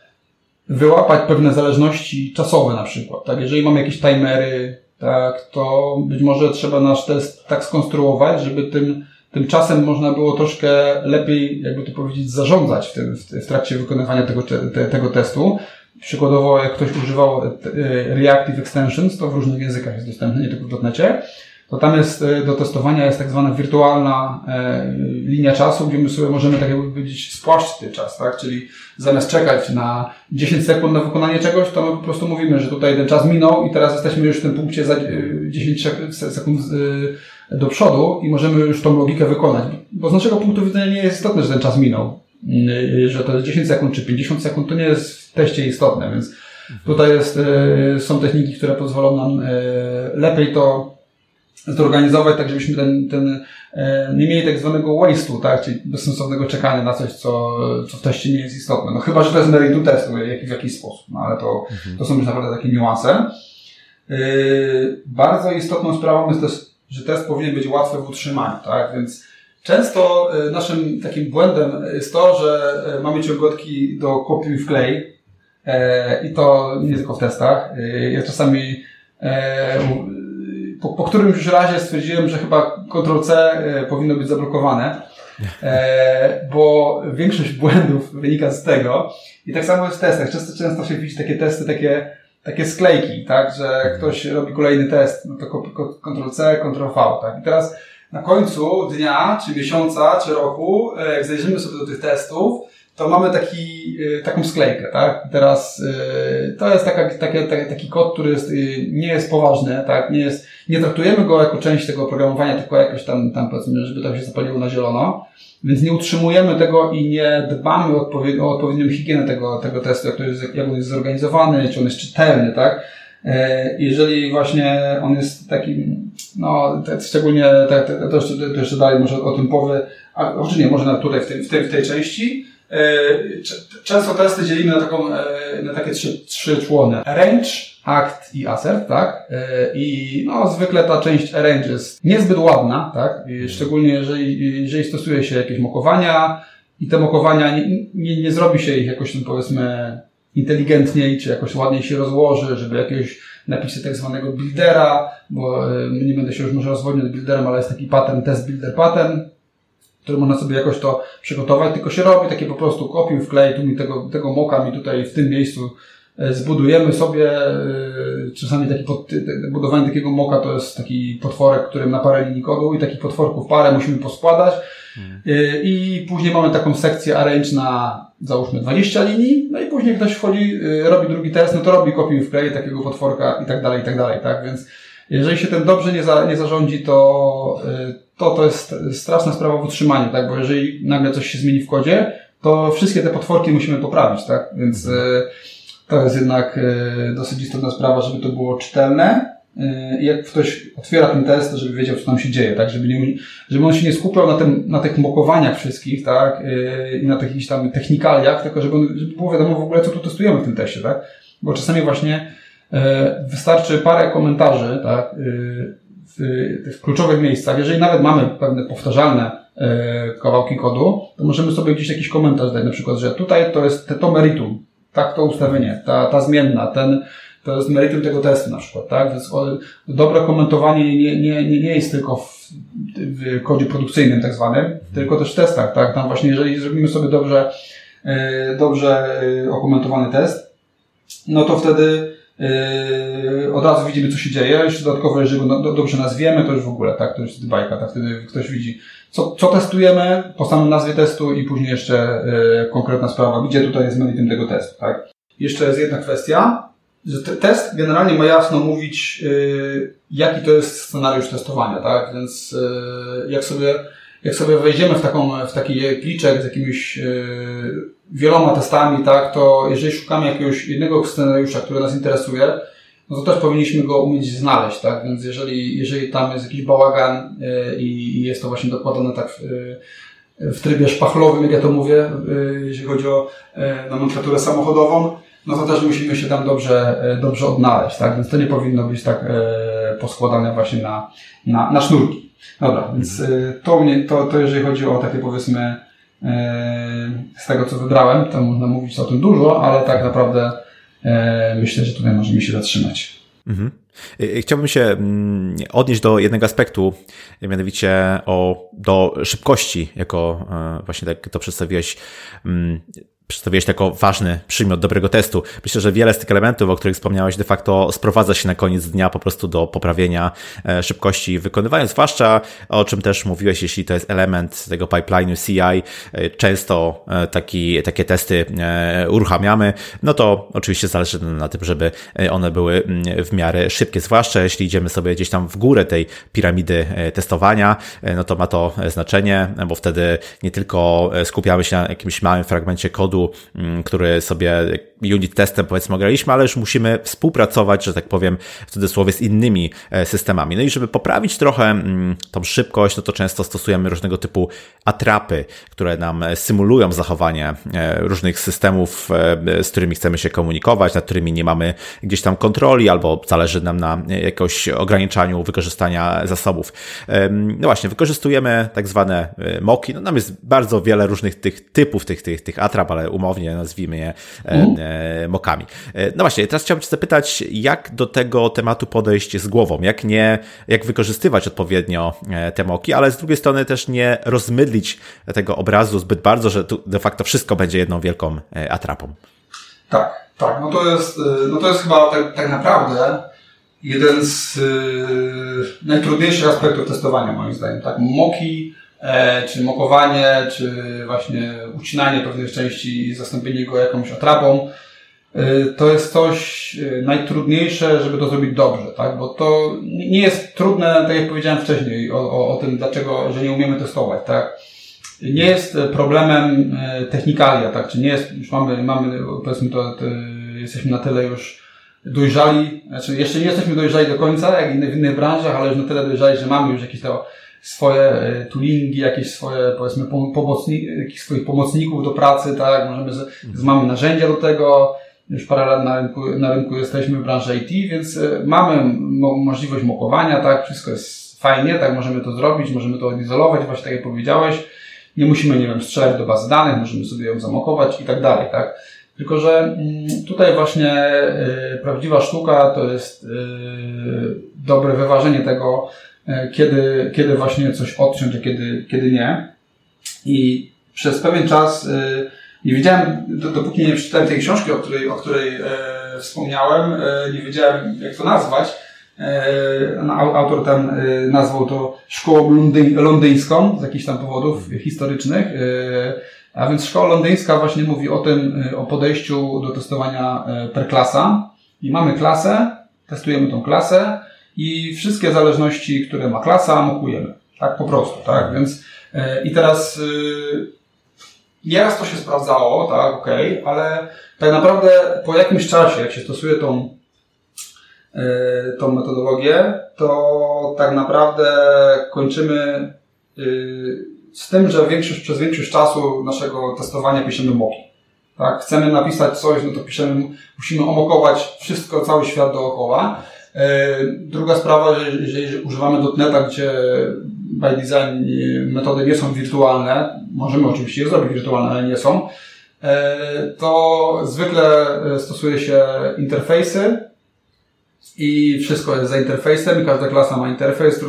wyłapać pewne zależności czasowe na przykład, tak? Jeżeli mamy jakieś timery, tak, to być może trzeba nasz test tak skonstruować, żeby tym, tym czasem można było troszkę lepiej, jakby to powiedzieć, zarządzać w, tym, w trakcie wykonywania tego, te, tego testu. Przykładowo, jak ktoś używał e, Reactive Extensions, to w różnych językach jest dostępne, nie tylko w .NETie, to tam jest e, do testowania jest tak zwana wirtualna e, linia czasu, gdzie my sobie możemy tak jakby powiedzieć spłaszczyć ten czas, tak? Czyli zamiast czekać na 10 sekund na wykonanie czegoś, to my po prostu mówimy, że tutaj ten czas minął i teraz jesteśmy już w tym punkcie za 10 e, sekund do przodu i możemy już tą logikę wykonać. Bo z naszego punktu widzenia nie jest istotne, że ten czas minął. E, że to jest 10 sekund czy 50 sekund, to nie jest w teście istotne, więc tutaj jest, są techniki, które pozwolą nam lepiej to zorganizować, tak żebyśmy ten, ten e, nie mieli tak zwanego waste'u, tak, czyli bezsensownego czekania na coś, co, co w teście nie jest istotne. No chyba, że to jest meritum testu w jakiś sposób, no ale to, mhm. to są już naprawdę takie niuanse. Yy, bardzo istotną sprawą jest też, że test powinien być łatwy w utrzymaniu, tak, więc często yy, naszym takim błędem jest to, że mamy ciągotki do kopiuj wklej i to nie tylko w testach. Ja czasami po, po którymś już razie stwierdziłem, że chyba Ctrl-C e, powinno być zablokowane, e, bo większość błędów wynika z tego. I tak samo jest w testach. Często, często się widzi takie testy, takie, takie sklejki, tak, że ktoś robi kolejny test, no to Ctrl-C, Ctrl-V, tak. I teraz na końcu dnia, czy miesiąca, czy roku, e, jak zajrzymy sobie do tych testów, to mamy taki, taką sklejkę, tak? Teraz to jest taka, taki, taki kod, który jest, nie jest poważny, tak? Nie, jest, nie traktujemy go jako część tego oprogramowania, tylko jakoś tam, tam powiedzmy, żeby to się zapaliło na zielono. Więc nie utrzymujemy tego i nie dbamy odpowiednio, o odpowiednią higienę tego, tego testu, jak, to jest, jak on jest zorganizowany, czy on jest czytelny, tak? E, jeżeli właśnie on jest takim, no, szczególnie, to, jeszcze, dalej może o tym powie, a oczywiście nie, może nawet tutaj w tej, w tej, w tej części, E, często testy dzielimy na, taką, e, na takie trzy, trzy człony. Arrange, act i assert, tak? E, I no, zwykle ta część arrange jest niezbyt ładna, tak? Szczególnie jeżeli, jeżeli stosuje się jakieś mokowania i te mokowania nie, nie, nie zrobi się ich jakoś, powiedzmy, inteligentniej, czy jakoś ładniej się rozłoży, żeby jakiegoś napisać tak zwanego buildera, bo nie będę się już może rozwodził nad builderem, ale jest taki pattern, test builder pattern, który można sobie jakoś to przygotować, tylko się robi takie po prostu kopiuj, wklej, tu mi tego, tego moka mi tutaj w tym miejscu zbudujemy sobie, czasami taki pod, budowanie takiego moka to jest taki potworek, którym na parę linii kodu i takich potworków parę musimy poskładać hmm. i później mamy taką sekcję arrange na załóżmy 20 linii, no i później ktoś wchodzi, robi drugi test, no to robi kopiuj wklej takiego potworka i tak dalej, i tak dalej, tak, więc jeżeli się tym dobrze nie, za, nie zarządzi, to, to to jest straszna sprawa w utrzymaniu, tak? Bo jeżeli nagle coś się zmieni w kodzie, to wszystkie te potworki musimy poprawić, tak? Więc. To jest jednak e, dosyć istotna sprawa, żeby to było czytelne. E, I jak ktoś otwiera ten test, żeby wiedział, co tam się dzieje, tak? Żeby, nie, żeby on się nie skupiał na, tym, na tych mokowaniach wszystkich, tak? I na jakichś tam technikaliach, tylko żeby, on, żeby było wiadomo w ogóle, co tu testujemy w tym teście, tak? Bo czasami właśnie wystarczy parę komentarzy, tak? w tych kluczowych miejscach, jeżeli nawet mamy pewne powtarzalne e, kawałki kodu, to możemy sobie gdzieś jakiś komentarz dać, na przykład, że tutaj to jest to meritum, tak to ustawienie, ta, ta zmienna, ten, to jest meritum tego testu na przykład, tak? Więc dobre komentowanie nie, nie, nie, nie jest tylko w, w kodzie produkcyjnym tak zwanym, tylko też w testach, tak? Tam właśnie jeżeli zrobimy sobie dobrze, e, dobrze e, okomentowany test, no to wtedy Yy, od razu widzimy, co się dzieje. Jeszcze dodatkowo, jeżeli go dobrze nazwiemy, to już w ogóle, tak, to już jest bajka, tak, wtedy ktoś widzi, co, co testujemy po samym nazwie testu i później jeszcze yy, konkretna sprawa, gdzie tutaj jest meritum tego testu, tak. Jeszcze jest jedna kwestia, test generalnie ma jasno mówić, yy, jaki to jest scenariusz testowania, tak, więc yy, jak sobie jak sobie wejdziemy w, taką, w taki pliczek z jakimiś yy, wieloma testami, tak, to jeżeli szukamy jakiegoś jednego scenariusza, który nas interesuje, no to też powinniśmy go umieć znaleźć, tak? Więc jeżeli, jeżeli tam jest jakiś bałagan yy, i jest to właśnie dokładane tak w, w trybie szpachlowym, jak ja to mówię, yy, jeśli chodzi o nomenklaturę samochodową, no to też musimy się tam dobrze, dobrze odnaleźć, tak? Więc to nie powinno być tak poskładane właśnie na, na, na sznurki. Dobra, więc to, mnie, to, to jeżeli chodzi o takie powiedzmy z tego, co wybrałem, to można mówić o tym dużo, ale tak naprawdę e, myślę, że tutaj możemy się zatrzymać. Mhm. Chciałbym się mm, odnieść do jednego aspektu, mianowicie o, do szybkości, jako e, właśnie tak to przedstawiłeś mm, przedstawiłeś jako ważny przymiot dobrego testu. Myślę, że wiele z tych elementów, o których wspomniałeś, de facto sprowadza się na koniec dnia po prostu do poprawienia e, szybkości wykonywania, zwłaszcza o czym też mówiłeś, jeśli to jest element tego pipeline'u CI, e, często e, taki, takie testy uruchamiamy, no to oczywiście zależy na tym, żeby one były mm, w miarę szybkie, zwłaszcza jeśli idziemy sobie gdzieś tam w górę tej piramidy testowania, no to ma to znaczenie, bo wtedy nie tylko skupiamy się na jakimś małym fragmencie kodu, mm, który sobie unit testem powiedzmy graliśmy, ale już musimy współpracować, że tak powiem, w cudzysłowie z innymi e, systemami. No i żeby poprawić trochę mm, tą szybkość, no to często stosujemy różnego typu atrapy, które nam symulują zachowanie e, różnych systemów, e, z którymi chcemy się komunikować, nad którymi nie mamy gdzieś tam kontroli, albo zależy nam na jakoś ograniczaniu wykorzystania zasobów. No właśnie, wykorzystujemy tak zwane moki. No nam jest bardzo wiele różnych tych typów tych, tych, tych atrap, ale umownie nazwijmy je mm. mokami. E, no właśnie, teraz chciałbym Cię zapytać, jak do tego tematu podejść z głową, jak nie, jak wykorzystywać odpowiednio te moki, ale z drugiej strony też nie rozmydlić tego obrazu zbyt bardzo, że tu de facto wszystko będzie jedną wielką atrapą. Tak, tak, no to jest, no to jest chyba tak, tak naprawdę jeden z najtrudniejszych aspektów testowania moim zdaniem, tak, moki czy mokowanie, czy właśnie ucinanie pewnych części i zastąpienie go jakąś atrapą, e, to jest coś e, najtrudniejsze, żeby to zrobić dobrze, tak? Bo to nie jest trudne, tak jak powiedziałem wcześniej, o, o, o tym, dlaczego, że nie umiemy testować, tak? Nie jest problemem technikalia, tak? Czy nie jest, już mamy, mamy powiedzmy to, to jesteśmy na tyle już dojrzali, znaczy jeszcze nie jesteśmy dojrzali do końca, jak w innych branżach, ale już na tyle dojrzali, że mamy już jakieś to swoje e, toolingi, jakieś swoje, powiedzmy, pomocni, jakichś swoich pomocników do pracy, tak, możemy, z, z, mamy narzędzia do tego, już parę lat na rynku, na rynku jesteśmy w branży IT, więc e, mamy mo możliwość mokowania, tak, wszystko jest fajnie, tak, możemy to zrobić, możemy to odizolować, właśnie tak jak powiedziałeś, nie musimy, nie wiem, strzelać do bazy danych, możemy sobie ją zamokować i tak dalej, tak. Tylko, że mm, tutaj właśnie y, prawdziwa sztuka to jest dobre wyważenie tego, E, kiedy, kiedy właśnie coś odciąć, a kiedy, kiedy nie. I przez pewien czas e, Nie wiedziałem, dopóki nie przeczytałem tej książki, o której, o której e, wspomniałem, e, nie wiedziałem jak to nazwać. E, autor e, nazwał to szkołą londy, londyńską z jakichś tam powodów historycznych. E, a więc szkoła londyńska właśnie mówi o tym, e, o podejściu do testowania per klasa. I mamy klasę, testujemy tą klasę i wszystkie zależności, które ma klasa, mokujemy. Tak po prostu, tak? Więc i teraz Nieraz to się sprawdzało, tak, okay, ale tak naprawdę po jakimś czasie, jak się stosuje tą, yy, tą metodologię, to tak naprawdę kończymy z tym, że większość, przez większość czasu naszego testowania piszemy moki. Tak, chcemy napisać coś, no to piszemy, musimy omokować wszystko, cały świat dookoła. Yy, druga sprawa, że jeżeli używamy dotneta, gdzie by design metody nie są wirtualne, możemy oczywiście je zrobić wirtualne, ale nie są, e, to zwykle e, stosuje się interfejsy i wszystko jest za interfejsem i każda klasa ma interfejs.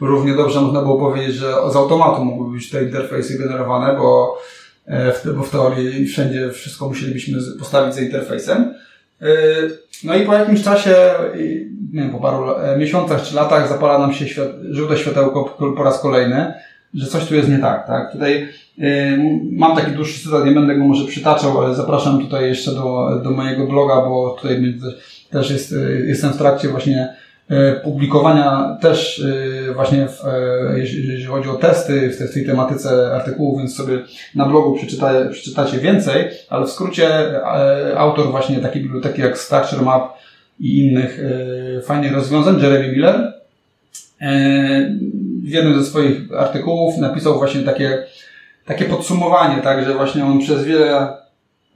Równie dobrze można było powiedzieć, że z automatu mogły być te interfejsy generowane, bo e, w, bo w teorii wszędzie wszystko musielibyśmy postawić za interfejsem. No i po jakimś czasie, nie wiem, po paru miesiącach czy latach zapala nam się świat, żółte światełko po raz kolejny, że coś tu jest nie tak, tak? Tutaj y, mam taki dłuższy cytat, nie będę go może przytaczał, ale zapraszam tutaj jeszcze do, do mojego bloga, bo tutaj też jest, y, jestem w trakcie właśnie publikowania też y, właśnie w, y, jeżeli chodzi o testy w tej, w tej tematyce artykułów, więc sobie na blogu przeczyta, przeczytacie więcej, ale w skrócie autor właśnie takiej biblioteki jak Structure Map i innych fajnych rozwiązań, Jeremy Miller, w jednym ze swoich artykułów napisał właśnie takie, takie podsumowanie, tak, że właśnie on przez wiele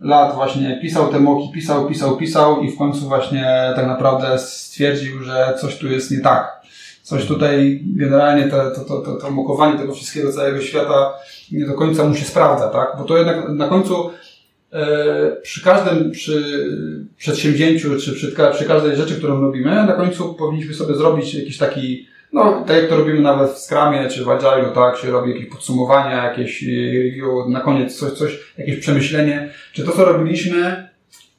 lat właśnie pisał te moki, pisał, pisał, pisał i w końcu właśnie tak naprawdę stwierdził, że coś tu jest nie tak. Coś tutaj generalnie te, to, to, to, to mokowanie tego wszystkiego całego świata nie do końca mu się sprawdza, tak? Bo to jednak na końcu e, przy każdym przy przedsięwzięciu, czy przy, przy każdej rzeczy, którą robimy, na końcu powinniśmy sobie zrobić jakiś taki no, tak jak to robimy nawet w Scrumie czy w Agile'u, tak, się robi jakieś podsumowania, jakieś e, review, na koniec coś, coś, jakieś przemyślenie, czy to, co robiliśmy,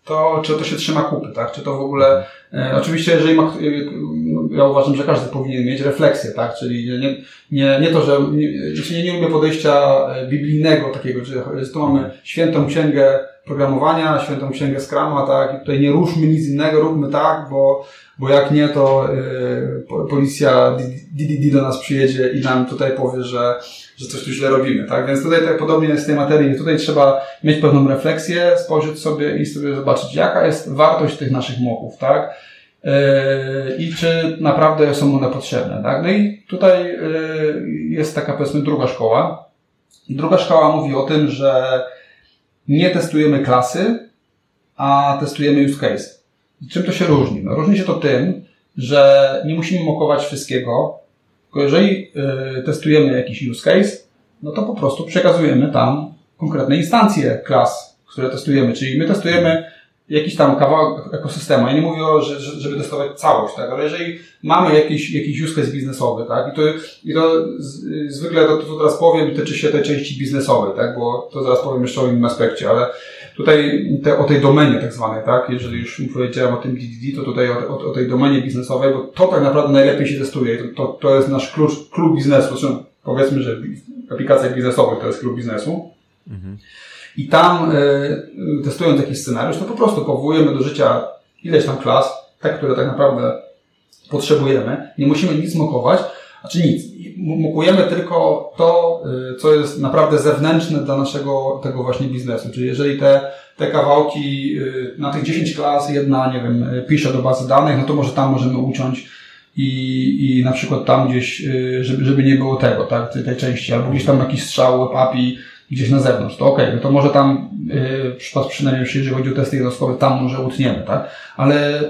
to, czy to się trzyma kupy, tak, czy to w ogóle, e, oczywiście, jeżeli ma, e, ja uważam, że każdy powinien mieć refleksję, tak, czyli nie, nie, nie to, że, nie, nie, nie lubię podejścia e, biblijnego takiego, że tu mamy świętą księgę programowania, świętą księgę Scruma, tak, i tutaj nie ruszmy nic innego, róbmy tak, bo bo jak nie, to y, policja DDD do nas przyjedzie i nam tutaj powie, że, że coś tu źle robimy, tak? Więc tutaj tak podobnie jest w tej materii. Tutaj trzeba mieć pewną refleksję, spojrzeć sobie i sobie zobaczyć, jaka jest wartość tych naszych moków, tak? Y, I czy naprawdę są one potrzebne, tak? No i tutaj y, jest taka, powiedzmy, druga szkoła. Druga szkoła mówi o tym, że nie testujemy klasy, a testujemy use case. Czym to się różni? No, różni się to tym, że nie musimy mokować wszystkiego, tylko jeżeli y, testujemy jakiś use case, no to po prostu przekazujemy tam konkretne instancje klas, które testujemy. Czyli my testujemy jakiś tam kawałek ekosystemu. Ja nie mówię, o, że, żeby testować całość, tak? ale jeżeli mamy jakiś, jakiś use case biznesowy, tak? I to, i to z, zwykle to, to teraz powiem, tyczy się tej części biznesowej, tak? Bo to zaraz powiem jeszcze o innym aspekcie, ale Tutaj te, o tej domenie tak zwanej, tak? Jeżeli już powiedziałem o tym DDD, to tutaj o, o, o, tej domenie biznesowej, bo to tak naprawdę najlepiej się testuje. To, to, to jest nasz klucz, klub biznesu. Zresztą powiedzmy, że w aplikacjach biznesowych to jest klub biznesu. Mhm. I tam y, testując jakiś scenariusz, to po prostu powołujemy do życia ileś tam klas, te, które tak naprawdę potrzebujemy. Nie musimy nic mokować, znaczy nic. Mokujemy tylko to, y, co jest naprawdę zewnętrzne dla naszego tego właśnie biznesu. Czyli jeżeli te, te kawałki na tych 10 klas jedna, nie wiem, pisze do bazy danych, no to może tam możemy uciąć i, i na przykład tam gdzieś, żeby, żeby nie było tego, tak, tej, tej części, albo gdzieś tam jakiś strzał web API gdzieś na zewnątrz, to okej, okay, no to może tam, yy, przynajmniej jeżeli chodzi o testy jednostkowe, tam może utniemy, tak, ale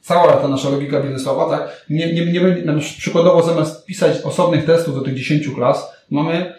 cała ta nasza logika biznesowa, tak? Nie, nie, nie, przykładowo zamiast pisać osobnych testów do tych 10 klas, mamy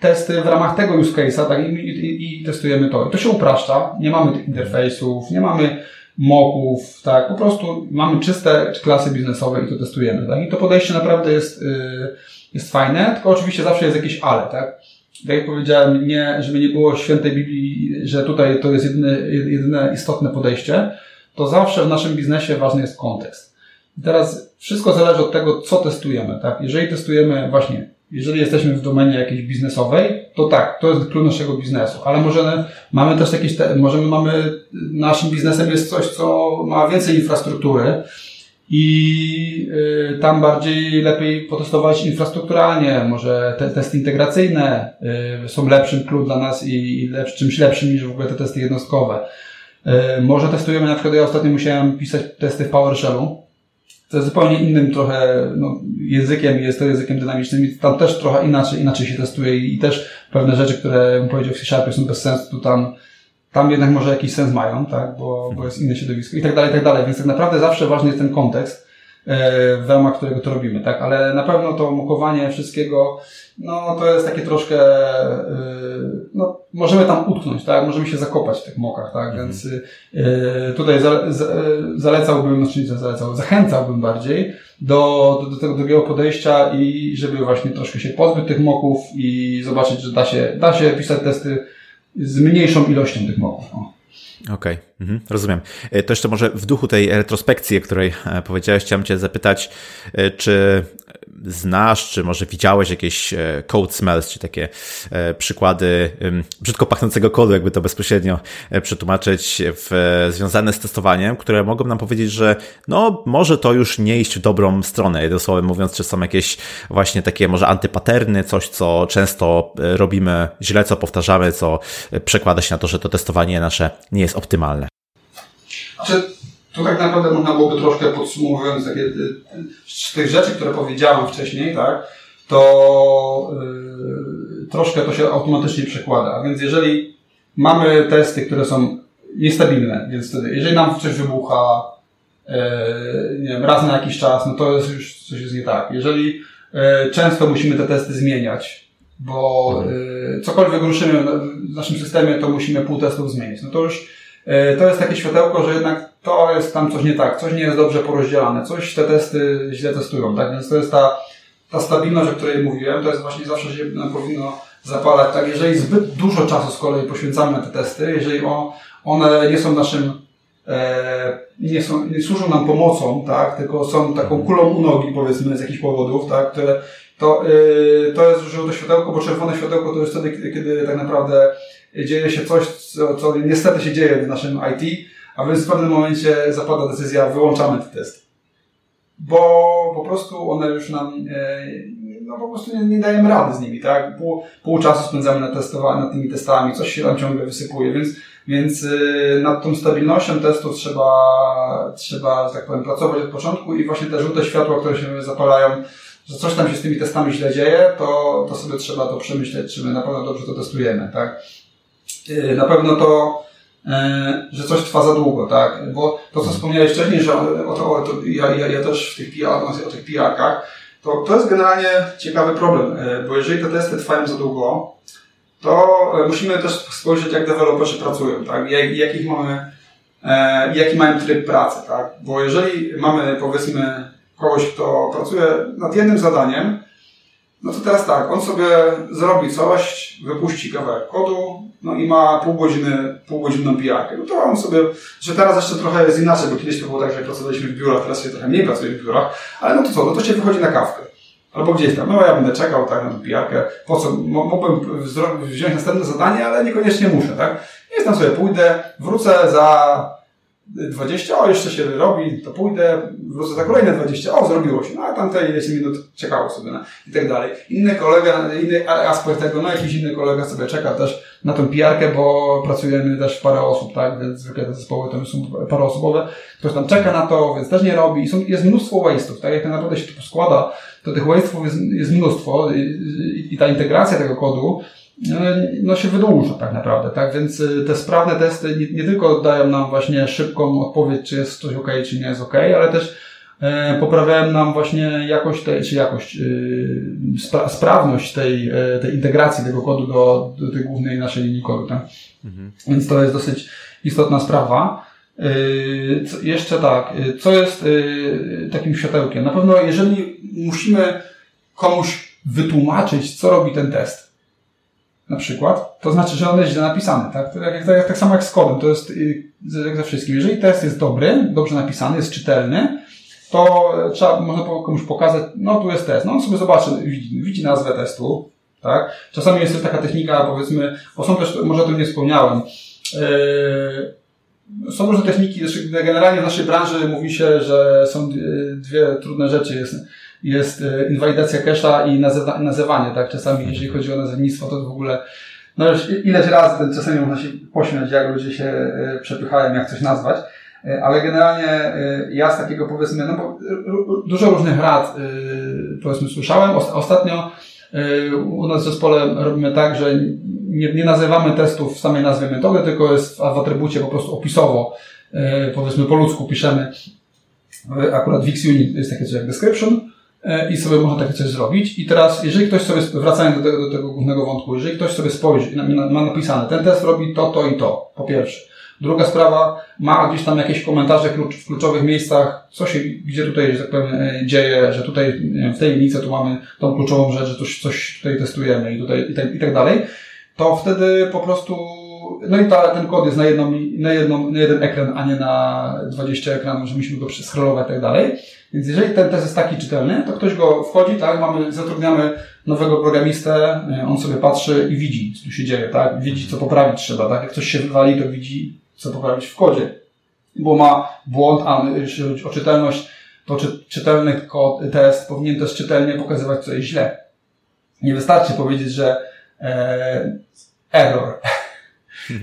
testy w ramach tego use case'a, tak? I, i, I, testujemy to. I to się upraszcza. Nie mamy tych interfejsów, nie mamy moków, tak? Po prostu mamy czyste klasy biznesowe i to testujemy, tak? I to podejście naprawdę jest, yy, jest fajne, tylko oczywiście zawsze jest jakieś ale, tak? Tak jak powiedziałem, nie, żeby nie było świętej Biblii, że tutaj to jest jedyne, jedyne istotne podejście, to zawsze w naszym biznesie ważny jest kontekst. I teraz wszystko zależy od tego, co testujemy, tak? Jeżeli testujemy właśnie, jeżeli jesteśmy w domenie jakiejś biznesowej, to tak, to jest klucz naszego biznesu, ale może mamy też jakieś, te, może my mamy, naszym biznesem jest coś, co ma więcej infrastruktury, i y, tam bardziej lepiej potestować infrastrukturalnie, może te testy integracyjne y, są lepszym klucz dla nas i, i lepszy, czymś lepszym niż w ogóle te testy jednostkowe. Y, może testujemy, na przykład ja ostatnio musiałem pisać testy w PowerShellu, co jest zupełnie innym trochę no, językiem, jest to językiem dynamicznym i tam też trochę inaczej, inaczej się testuje i, i też pewne rzeczy, które bym powiedział w C-Sharpie są bez sensu, to tam tam jednak może jakiś sens mają, tak, bo, bo jest inne środowisko i tak dalej, i tak dalej. Więc tak naprawdę zawsze ważny jest ten kontekst, e, w ramach którego to robimy, tak? Ale na pewno to mokowanie wszystkiego, no to jest takie troszkę, e, no możemy tam utknąć, tak? Możemy się zakopać w tych mokach, tak? Mhm. Więc e, tutaj zalecałbym, znaczy nie zalecał, zachęcałbym bardziej do, do, do tego drugiego podejścia i żeby właśnie troszkę się pozbyć tych moków i zobaczyć, że da się, da się pisać testy z mniejszą ilością tych moków. Okej, okay. mhm, rozumiem. E, to jeszcze może w duchu tej retrospekcji, o której e, powiedziałeś, chciałem Cię zapytać, e, czy znasz, czy może widziałeś jakieś e, code smells, czy takie e, przykłady brzydko pachnącego kodu, jakby to bezpośrednio e, przetłumaczyć, w, związane z testowaniem, które mogą nam powiedzieć, że no, może to już nie iść w dobrą stronę. Jednym słowem mówiąc, czy są jakieś właśnie takie może antypaterny, coś, co często robimy źle, co powtarzamy, co przekłada się na to, że to testowanie nasze nie jest optymalne. Znaczy, tu tak naprawdę można byłoby troszkę podsumowując takie, z tych rzeczy, które powiedziałem wcześniej, tak, to yy, troszkę to się automatycznie przekłada. A więc jeżeli mamy testy, które są niestabilne, więc wtedy, jeżeli nam coś wybucha, yy, nie wiem, raz na jakiś czas, no to jest już coś jest nie tak. Jeżeli yy, często musimy te testy zmieniać, bo yy, cokolwiek ruszymy w naszym systemie, to musimy pół testów zmienić. No to już to jest takie światełko, że jednak to jest tam coś nie tak, coś nie jest dobrze porozdzielane, coś te testy źle testują, tak? Więc to jest ta, ta stabilność, o której mówiłem, to jest właśnie zawsze się powinno zapalać, tak? Jeżeli zbyt dużo czasu z kolei poświęcamy na te testy, jeżeli one nie są naszym, e, nie, są, nie służą nam pomocą, tak? Tylko są taką kulą u nogi, powiedzmy, z jakichś powodów, tak? Które, to, yy, to jest żółte światełko, bo czerwone światełko to jest wtedy, kiedy tak naprawdę dzieje się coś, co, co niestety się dzieje w naszym IT, a więc w pewnym momencie zapada decyzja, wyłączamy te testy. Bo po prostu one już nam, e, no po prostu nie, nie dajemy rady z nimi, tak? Pół, pół czasu spędzamy na testowaniu, nad tymi testami, coś się tam ciągle wysypuje, więc, więc e, nad tą stabilnością testu trzeba, trzeba, że tak powiem, pracować od początku i właśnie te żółte światła, które się zapalają, że coś tam się z tymi testami źle dzieje, to, to sobie trzeba to przemyśleć, czy my na pewno dobrze to testujemy, tak? E, na pewno to E, że coś trwa za długo, tak? Bo to, co wspomniałeś wcześniej, że o to, o to ja, ja, ja też w tych PR, o tych PR-kach, to, to jest generalnie ciekawy problem, e, bo jeżeli te testy trwają za długo, to musimy też spojrzeć, jak deweloperzy pracują, tak? Jak, jakich mamy, jaki mają tryb pracy, tak? Bo jeżeli mamy, powiedzmy, kogoś, kto pracuje nad jednym zadaniem, no to teraz tak, on sobie zrobi coś, wypuści kawałek kodu, no i ma pół godziny, półgodzinną pijarkę. No to on sobie, że teraz jeszcze trochę jest inaczej, bo kiedyś to było tak, że pracowaliśmy w biurach, teraz się trochę mniej pracuje w biurach, ale no to co, no to się wychodzi na kawkę. Albo gdzieś tam, no ja będę czekał tak na tą pijarkę, po co, mógłbym wziąć następne zadanie, ale niekoniecznie muszę, tak? Jest tam sobie pójdę, wrócę za 20, o jeszcze się robi, to pójdę, wrócę za kolejne 20, o zrobiło się, no a tamte ileś minut czekało sobie no, i tak dalej. Inny kolega, inny aspekt tego, no jakiś inny kolega sobie czeka też na tą pijarkę, bo pracujemy też parę osób, tak, więc zwykle te zespoły to są paroosobowe, ktoś tam czeka na to, więc też nie robi. I są, jest mnóstwo waste'ów, tak, jak tak naprawdę się to składa, to tych waste'ów jest, jest mnóstwo. I, i, i ta integracja tego kodu no, się wydłuża tak naprawdę, tak? Więc y, te sprawne testy nie, nie, tylko dają nam właśnie szybką odpowiedź, czy jest coś ok, czy nie jest ok, ale też e, poprawiają nam właśnie jakość tej, czy jakość, y, spra sprawność tej, e, tej integracji tego kodu do, do tej głównej naszej linii kodu, tak? Mhm. Więc to jest dosyć istotna sprawa. Y, co, jeszcze tak, co jest takim światełkiem? Na pewno jeżeli musimy komuś wytłumaczyć, co robi ten test, na przykład, to znaczy, że on jest źle napisany, tak? To jak, jak, tak samo jak z kodem, to jest y, jak ze wszystkim. Jeżeli test jest dobry, dobrze napisany, jest czytelny, to trzeba, można komuś pokazać, no tu jest test. No on sobie zobaczy, widzi, widzi nazwę testu, tak? Czasami jest też taka technika, powiedzmy, bo są też, może o tym nie wspomniałem, yy, są różne techniki, generalnie w naszej branży mówi się, że są dwie trudne rzeczy. Jest, jest e, inwalidacja cache'a i nazywa, nazywanie, tak? Czasami, jeżeli chodzi o nazewnictwo, to w ogóle, no już ileś razy czasami można się pośmiać, jak ludzie się e, przepychają, jak coś nazwać. E, ale generalnie ja z takiego powiedzmy, no bo dużo różnych rad powiedzmy słyszałem. Ostatnio u nas w zespole robimy tak, że nie, nie nazywamy testów w samej nazwie metody, tylko jest w atrybucie po prostu opisowo, powiedzmy po ludzku piszemy. Akurat w XUnit jest takie coś jak description i sobie można takie coś zrobić. I teraz, jeżeli ktoś sobie, wracając do tego, do tego głównego wątku, jeżeli ktoś sobie spojrzy, ma napisane, ten test robi to, to i to, po pierwsze. Druga sprawa, ma gdzieś tam jakieś komentarze w kluczowych miejscach, co się, gdzie tutaj, że tak powiem, e, dzieje, że tutaj w tej linijce tu mamy tą kluczową rzecz, że coś, coś tutaj testujemy i tutaj i tak, i tak dalej, to wtedy po prostu, no i ta, ten kod jest na, jedną, na, jedną, na jeden ekran, a nie na 20 ekranów, że musimy go przeskrolować i tak dalej. Więc jeżeli ten test jest taki czytelny, to ktoś go wchodzi, tak, mamy, zatrudniamy nowego programistę, e, on sobie patrzy i widzi, co tu się dzieje, tak, widzi, co poprawić trzeba, tak, jak coś się wywali, to widzi, co poprawić w kodzie. Bo ma błąd, a jeśli chodzi o czytelność, to czy, czytelny kod, test powinien też czytelnie pokazywać, co jest źle. Nie wystarczy powiedzieć, że e, error.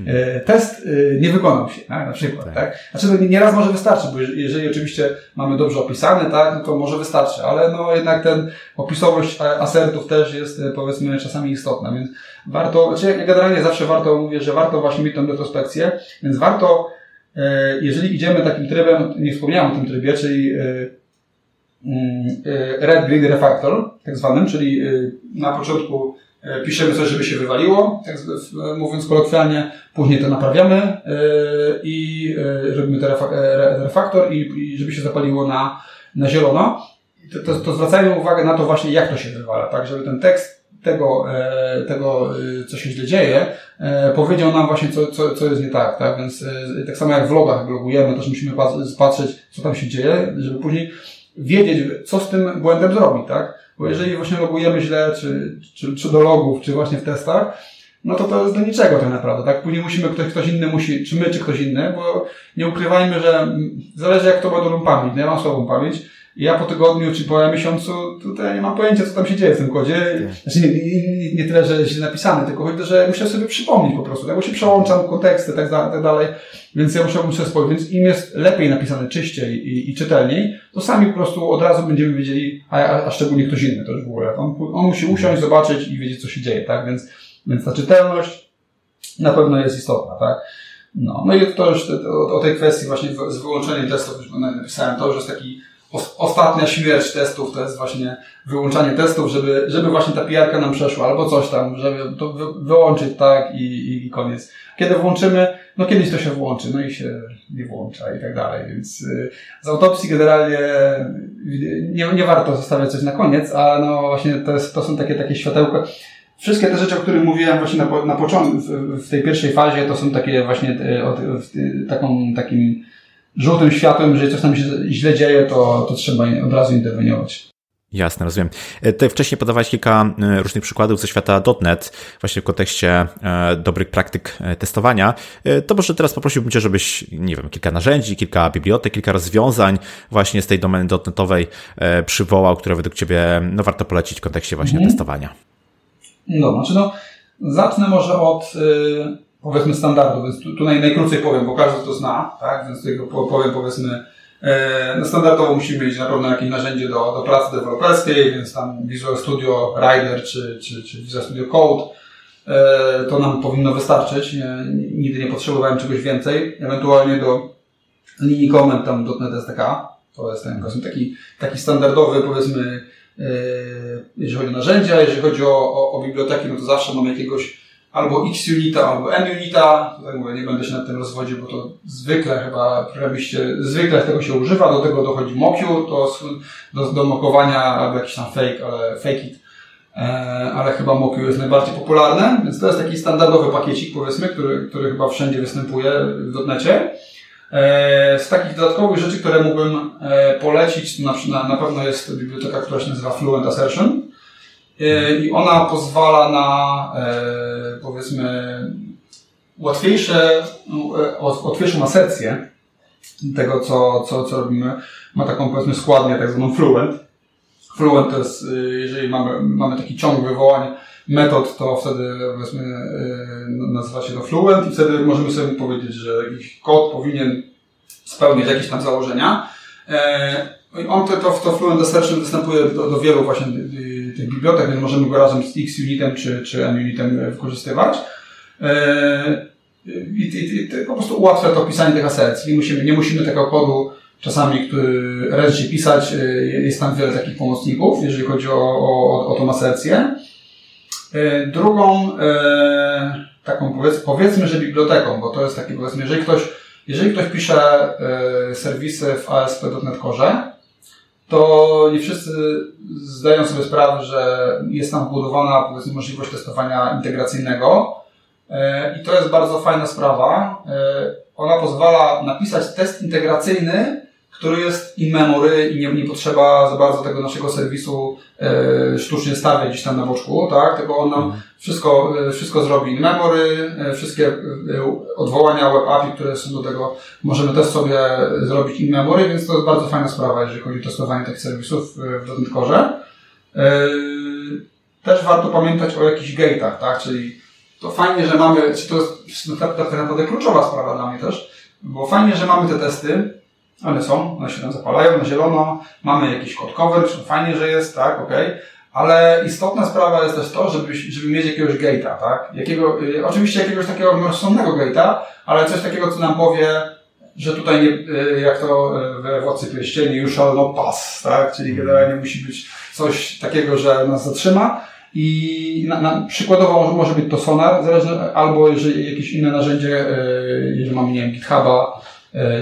E, test e, nie wykonał się, tak? na przykład. Tak. tak? Znaczy, to nieraz może wystarczy, bo jeżeli oczywiście mamy dobrze opisane, tak, no to może wystarczy, ale no jednak ten opisowość asertów też jest powiedzmy czasami istotna, więc warto, znaczy ja generalnie zawsze warto, mówię, że warto właśnie mieć tę retrospekcję, więc warto, e, jeżeli idziemy takim trybem, nie wspomniałem o tym trybie, czyli mm, Red Grid Refactor, tak zwanym, czyli na początku E, piszemy coś, żeby się wywaliło, tak mówiąc kolokwialnie, później to naprawiamy e, i e, robimy ten refaktor i żeby się zapaliło na, na zielono. To, to, to zwracajmy uwagę na to właśnie, jak to się wywala, tak, żeby ten tekst tego, tego co się źle dzieje, powiedział nam właśnie, co, co, co jest nie tak, tak? Więc tak samo jak w logach logujemy, też musimy patrzeć, co tam się dzieje, żeby później wiedzieć, co z tym błędem zrobić, tak? Bo jeżeli właśnie logujemy źle, czy, czy, czy do logów, czy właśnie w testach, no to to jest do niczego tak naprawdę, tak? Później musimy, ktoś, ktoś inny musi, czy my, czy ktoś inny, bo nie ukrywajmy, że zależy jak to dobrą pamięć. No ja mam słabą pamięć, ja po tygodniu czy po miesiącu tutaj nie mam pojęcia, co tam się dzieje w tym kodzie. Znaczy nie, nie, nie tyle, że jest źle napisany, tylko chodzi że muszę sobie przypomnieć po prostu, tak? bo się przełączam konteksty, tak, tak dalej, więc ja muszę, muszę spojrzeć. Więc im jest lepiej napisane, czyściej i, i czytelniej, to sami po prostu od razu będziemy wiedzieli, a, a, a szczególnie ktoś inny to już w ogóle. On, on musi usiąść, zobaczyć i wiedzieć, co się dzieje, tak? Więc, więc ta czytelność na pewno jest istotna, tak? No, no i to już o, o tej kwestii właśnie z wyłączeniem testów już napisałem, to już jest taki ostatnia śmierć testów to jest właśnie wyłączanie testów, żeby, żeby właśnie ta pijarka nam przeszła, albo coś tam, żeby to wyłączyć tak i, i koniec. Kiedy włączymy, no kiedyś to się włączy, no i się nie włącza i tak dalej, więc y, z autopsji generalnie nie, nie warto zostawiać coś na koniec, a no właśnie to, jest, to są takie, takie światełka. Wszystkie te rzeczy, o których mówiłem właśnie na, na początku, w, w tej pierwszej fazie, to są takie właśnie y, o, taką, takim żółtym światłem, że coś tam się źle dzieje, to, to trzeba od razu interweniować. Jasne, rozumiem. E, Ty wcześniej podawałeś kilka e, różnych przykładów ze świata .NET, właśnie w kontekście e, dobrych praktyk testowania. To może teraz poprosiłbym Cię, żebyś, nie wiem, kilka narzędzi, kilka bibliotek, kilka rozwiązań właśnie z tej domeny .NETowej przywołał, które według Ciebie no, warto polecić w kontekście właśnie mhm. testowania. No, znaczy no, zacznę może od powiedzmy standardu, więc tu, tu naj, najkrócej powiem, bo każdy to zna, tak, więc tego powiem powiedzmy e, no standardowo musimy mieć na pewno jakieś narzędzie do, do pracy deweloperskiej, więc tam Visual Studio Rider czy, czy, czy Visual Studio Code, e, to nam powinno wystarczyć. Nie, nigdy nie potrzebowałem czegoś więcej. Ewentualnie do linii komend tam .NET SDK. To jest ten taki, taki standardowy, powiedzmy, e, jeżeli chodzi o narzędzia, jeżeli chodzi o, o, o biblioteki, no to zawsze mamy jakiegoś albo X-Unita, albo N-Unita. Tutaj mówię, nie będę się nad tym rozwodził, bo to zwykle chyba programiście, zwykle tego się używa, do tego dochodzi Mokiu, to do, do mokowania albo jakiś tam fake, ale fake it. ale chyba MoQ jest najbardziej popularny, więc to jest taki standardowy pakiecik, powiedzmy, który, który chyba wszędzie występuje w dotnecie. Z takich dodatkowych rzeczy, które mógłbym polecić, na, na pewno jest biblioteka, która się nazywa Fluent Assertion. I ona pozwala na, powiedzmy, łatwiejsze, łatwiejszą asercję tego, co, co, co robimy. Ma taką, powiedzmy, składnię, tak zwaną Fluent. Fluent to jest, jeżeli mamy, mamy taki ciąg wywołań metod, to wtedy, powiedzmy, y, nazywa się to Fluent i wtedy możemy sobie powiedzieć, że jakiś kod powinien spełniać jakieś tam założenia. E, on to, to, to Fluent Assertion występuje do, do wielu właśnie tych bibliotek, więc możemy go razem z X-Unitem czy, czy M-Unitem wykorzystywać. E, I, i, i, po prostu ułatwia to pisanie tych asercji. Nie musimy, nie musimy tego kodu czasami, który ręcznie pisać. E, jest tam wiele takich pomocników, jeżeli chodzi o, o, o tą asercję. E, drugą taką powiedz, powiedzmy, że biblioteką, bo to jest taki powiedzmy, jeżeli ktoś, jeżeli ktoś pisze serwisy w ASP.NET Core, to nie wszyscy zdają sobie sprawę, że jest tam wbudowana powiedzmy możliwość testowania integracyjnego, E, I to jest bardzo fajna sprawa. E, ona pozwala napisać test integracyjny, który jest in memory i nie, nie potrzeba za bardzo tego naszego serwisu e, sztucznie stawiać gdzieś tam na boczku, tak? Tylko on nam mhm. wszystko, wszystko zrobi in memory, wszystkie odwołania web API, które są do tego, możemy też sobie zrobić in memory, więc to jest bardzo fajna sprawa, jeżeli chodzi o testowanie takich serwisów w .NET Core. Też warto pamiętać o jakichś gate'ach, tak? Czyli to fajnie, że mamy, czy to jest tak naprawdę kluczowa sprawa dla mnie też, bo fajnie, że mamy te testy, one są, one się tam zapalają na zielono, mamy jakiś kod coverage, fajnie, że jest, tak, ok, ale istotna sprawa jest też to, żeby, żeby mieć jakiegoś gate'a, tak, jakiego, y, oczywiście jakiegoś takiego rozsądnego gate'a, ale coś takiego, co nam powie, że tutaj nie, y, jak to y, we Władcy Pierścieni, you shall not pass, tak, czyli generalnie musi być coś takiego, że nas zatrzyma, i na, na, przykładowo może być to sonar, zależne, albo jeżeli jakieś inne narzędzie, e, jeżeli mamy, nie wiem, GitHuba,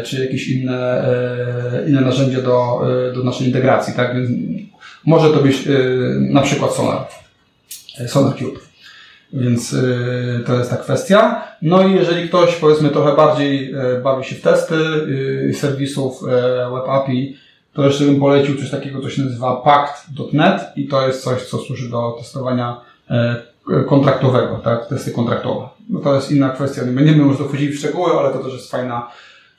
czy jakieś inne, e, inne narzędzie do, do naszej integracji, tak? Więc może to być na przykład Sonar, Sonar Cube. Więc to jest ta kwestia. No i jeżeli ktoś, powiedzmy, trochę bardziej bawi się w testy serwisów Web API, to jeszcze bym polecił coś takiego, co się nazywa pact.net i to jest coś, co służy do testowania e, kontraktowego, tak, testy kontraktowe. No to jest inna kwestia, nie będziemy już dochodzili w szczegóły, ale to też jest fajna,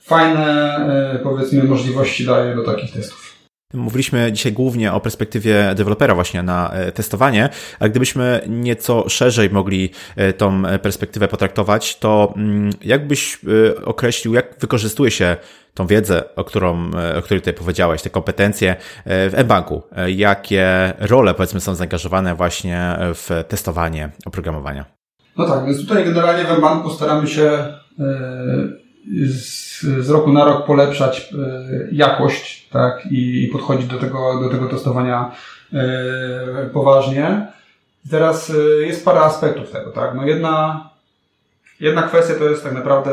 fajne, e, powiedzmy, możliwości daje do takich testów. Mówiliśmy dzisiaj głównie o perspektywie dewelopera właśnie na e, testowanie, ale gdybyśmy nieco szerzej mogli tą perspektywę potraktować, to mm, jakbyś określił, jak wykorzystuje się tą wiedzę, o, którą, o której tutaj powiedziałeś, te kompetencje e, w mBanku. E, jakie role, powiedzmy, są zaangażowane właśnie w testowanie oprogramowania? No tak, więc tutaj generalnie w mBanku staramy się e, z, z roku na rok polepszać jakość tak, i podchodzić do tego, do tego testowania poważnie. Teraz jest parę aspektów tego, tak? No jedna, Jedna kwestia to jest tak naprawdę,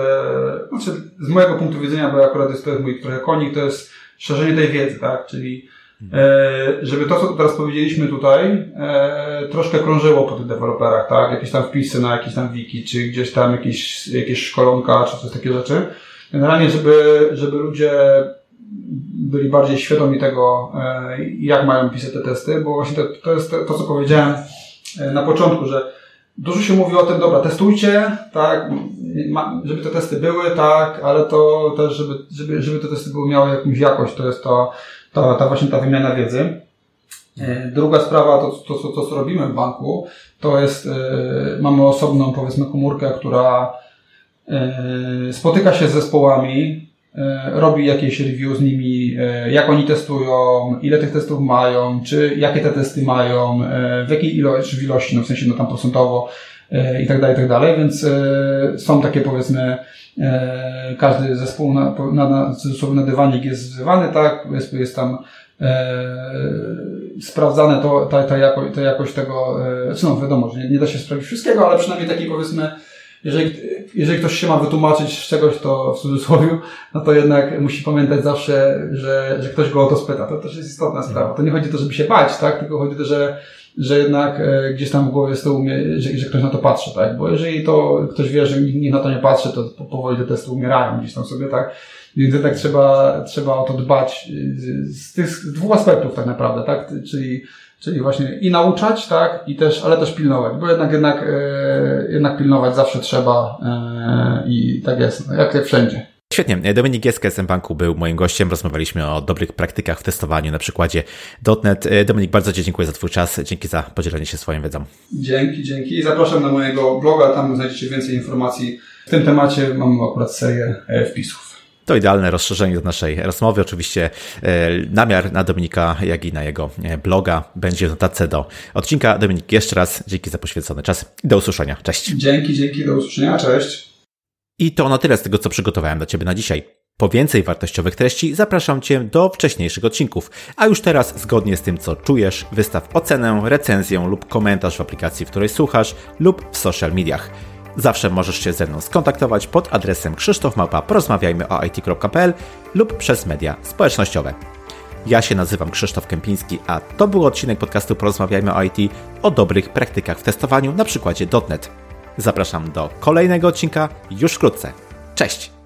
znaczy z mojego punktu widzenia, bo akurat jest to jest mój trochę konik, to jest szerzenie tej wiedzy, tak? Czyli e, żeby to, co teraz powiedzieliśmy tutaj, e, troszkę krążyło po tych deweloperach, tak? Jakieś tam wpisy na jakieś tam wiki, czy gdzieś tam jakieś, jakieś szkolonka, czy coś takie rzeczy. Generalnie, żeby, żeby ludzie byli bardziej świadomi tego, e, jak mają pisać te testy, bo właśnie to, to jest to co powiedziałem na początku, że Dużo się mówi o tym, dobra, testujcie, tak, żeby te testy były, tak, ale to też, żeby, żeby, żeby te testy były miały jakąś jakość, to jest to, ta, ta właśnie ta wymiana wiedzy. E, druga sprawa, to, to, to, to co robimy w banku, to jest, yy, mamy osobną, powiedzmy, komórkę, która yy, spotyka się z zespołami, E, robi jakieś review z nimi, e, jak oni testują, ile tych testów mają, czy jakie te testy mają, e, w jakiej ilości, w ilości, no w sensie no tam procentowo i tak dalej, i tak dalej, więc są takie powiedzmy każdy zespół na, na, na, na dywanik jest wzywany, tak, jest, jest tam e, sprawdzane to, ta, ta, jako, ta jakość tego, e, no wiadomo, że nie, nie da się sprawdzić wszystkiego, ale przynajmniej taki powiedzmy jeżeli, jeżeli ktoś się ma wytłumaczyć z czegoś, to w cudzysłowie, no to jednak musi pamiętać zawsze, że, że ktoś go o to spyta. To też jest istotna sprawa. To nie chodzi o to, żeby się bać, tak? Tylko chodzi o to, że że jednak e, gdzieś tam w głowie z tyłu, że, że ktoś na to patrzy, tak? Bo jeżeli to ktoś wie, że nikt na to nie patrzy, to powoli te testy umierają gdzieś tam sobie, tak? Więc jednak trzeba, trzeba o to dbać z tych z dwóch aspektów tak naprawdę, tak? Czyli, czyli właśnie i nauczać, tak? I też, ale też pilnować, bo jednak, jednak, e, jednak pilnować zawsze trzeba e, i tak jest, jak, jak wszędzie. Świetnie. Dominik Gieska z banku był moim gościem. Rozmawialiśmy o dobrych praktykach w testowaniu na przykładzie .NET. Dominik, bardzo Ci dziękuję za Twój czas. Dzięki za podzielenie się swoją wiedzą. Dzięki, dzięki. I zapraszam na mojego bloga. Tam znajdziecie więcej informacji w tym temacie. Mam akurat serię e, wpisów. To idealne rozszerzenie do naszej rozmowy. Oczywiście e, namiar na Dominika, jak i na jego e, bloga będzie w notatce do odcinka. Dominik, jeszcze raz dzięki za poświęcony czas i do usłyszenia. Cześć. Dzięki, dzięki, do usłyszenia. Cześć. I to na tyle z tego, co przygotowałem dla Ciebie na dzisiaj. Po więcej wartościowych treści zapraszam Cię do wcześniejszych odcinków, a już teraz, zgodnie z tym, co czujesz, wystaw ocenę, recenzję lub komentarz w aplikacji, w której słuchasz lub w social mediach. Zawsze możesz się ze mną skontaktować pod adresem krzysztofmałpa.porozmawiajmy lub przez media społecznościowe. Ja się nazywam Krzysztof Kępiński, a to był odcinek podcastu Porozmawiajmy o IT o dobrych praktykach w testowaniu na przykładzie .NET. Zapraszam do kolejnego odcinka już wkrótce. Cześć!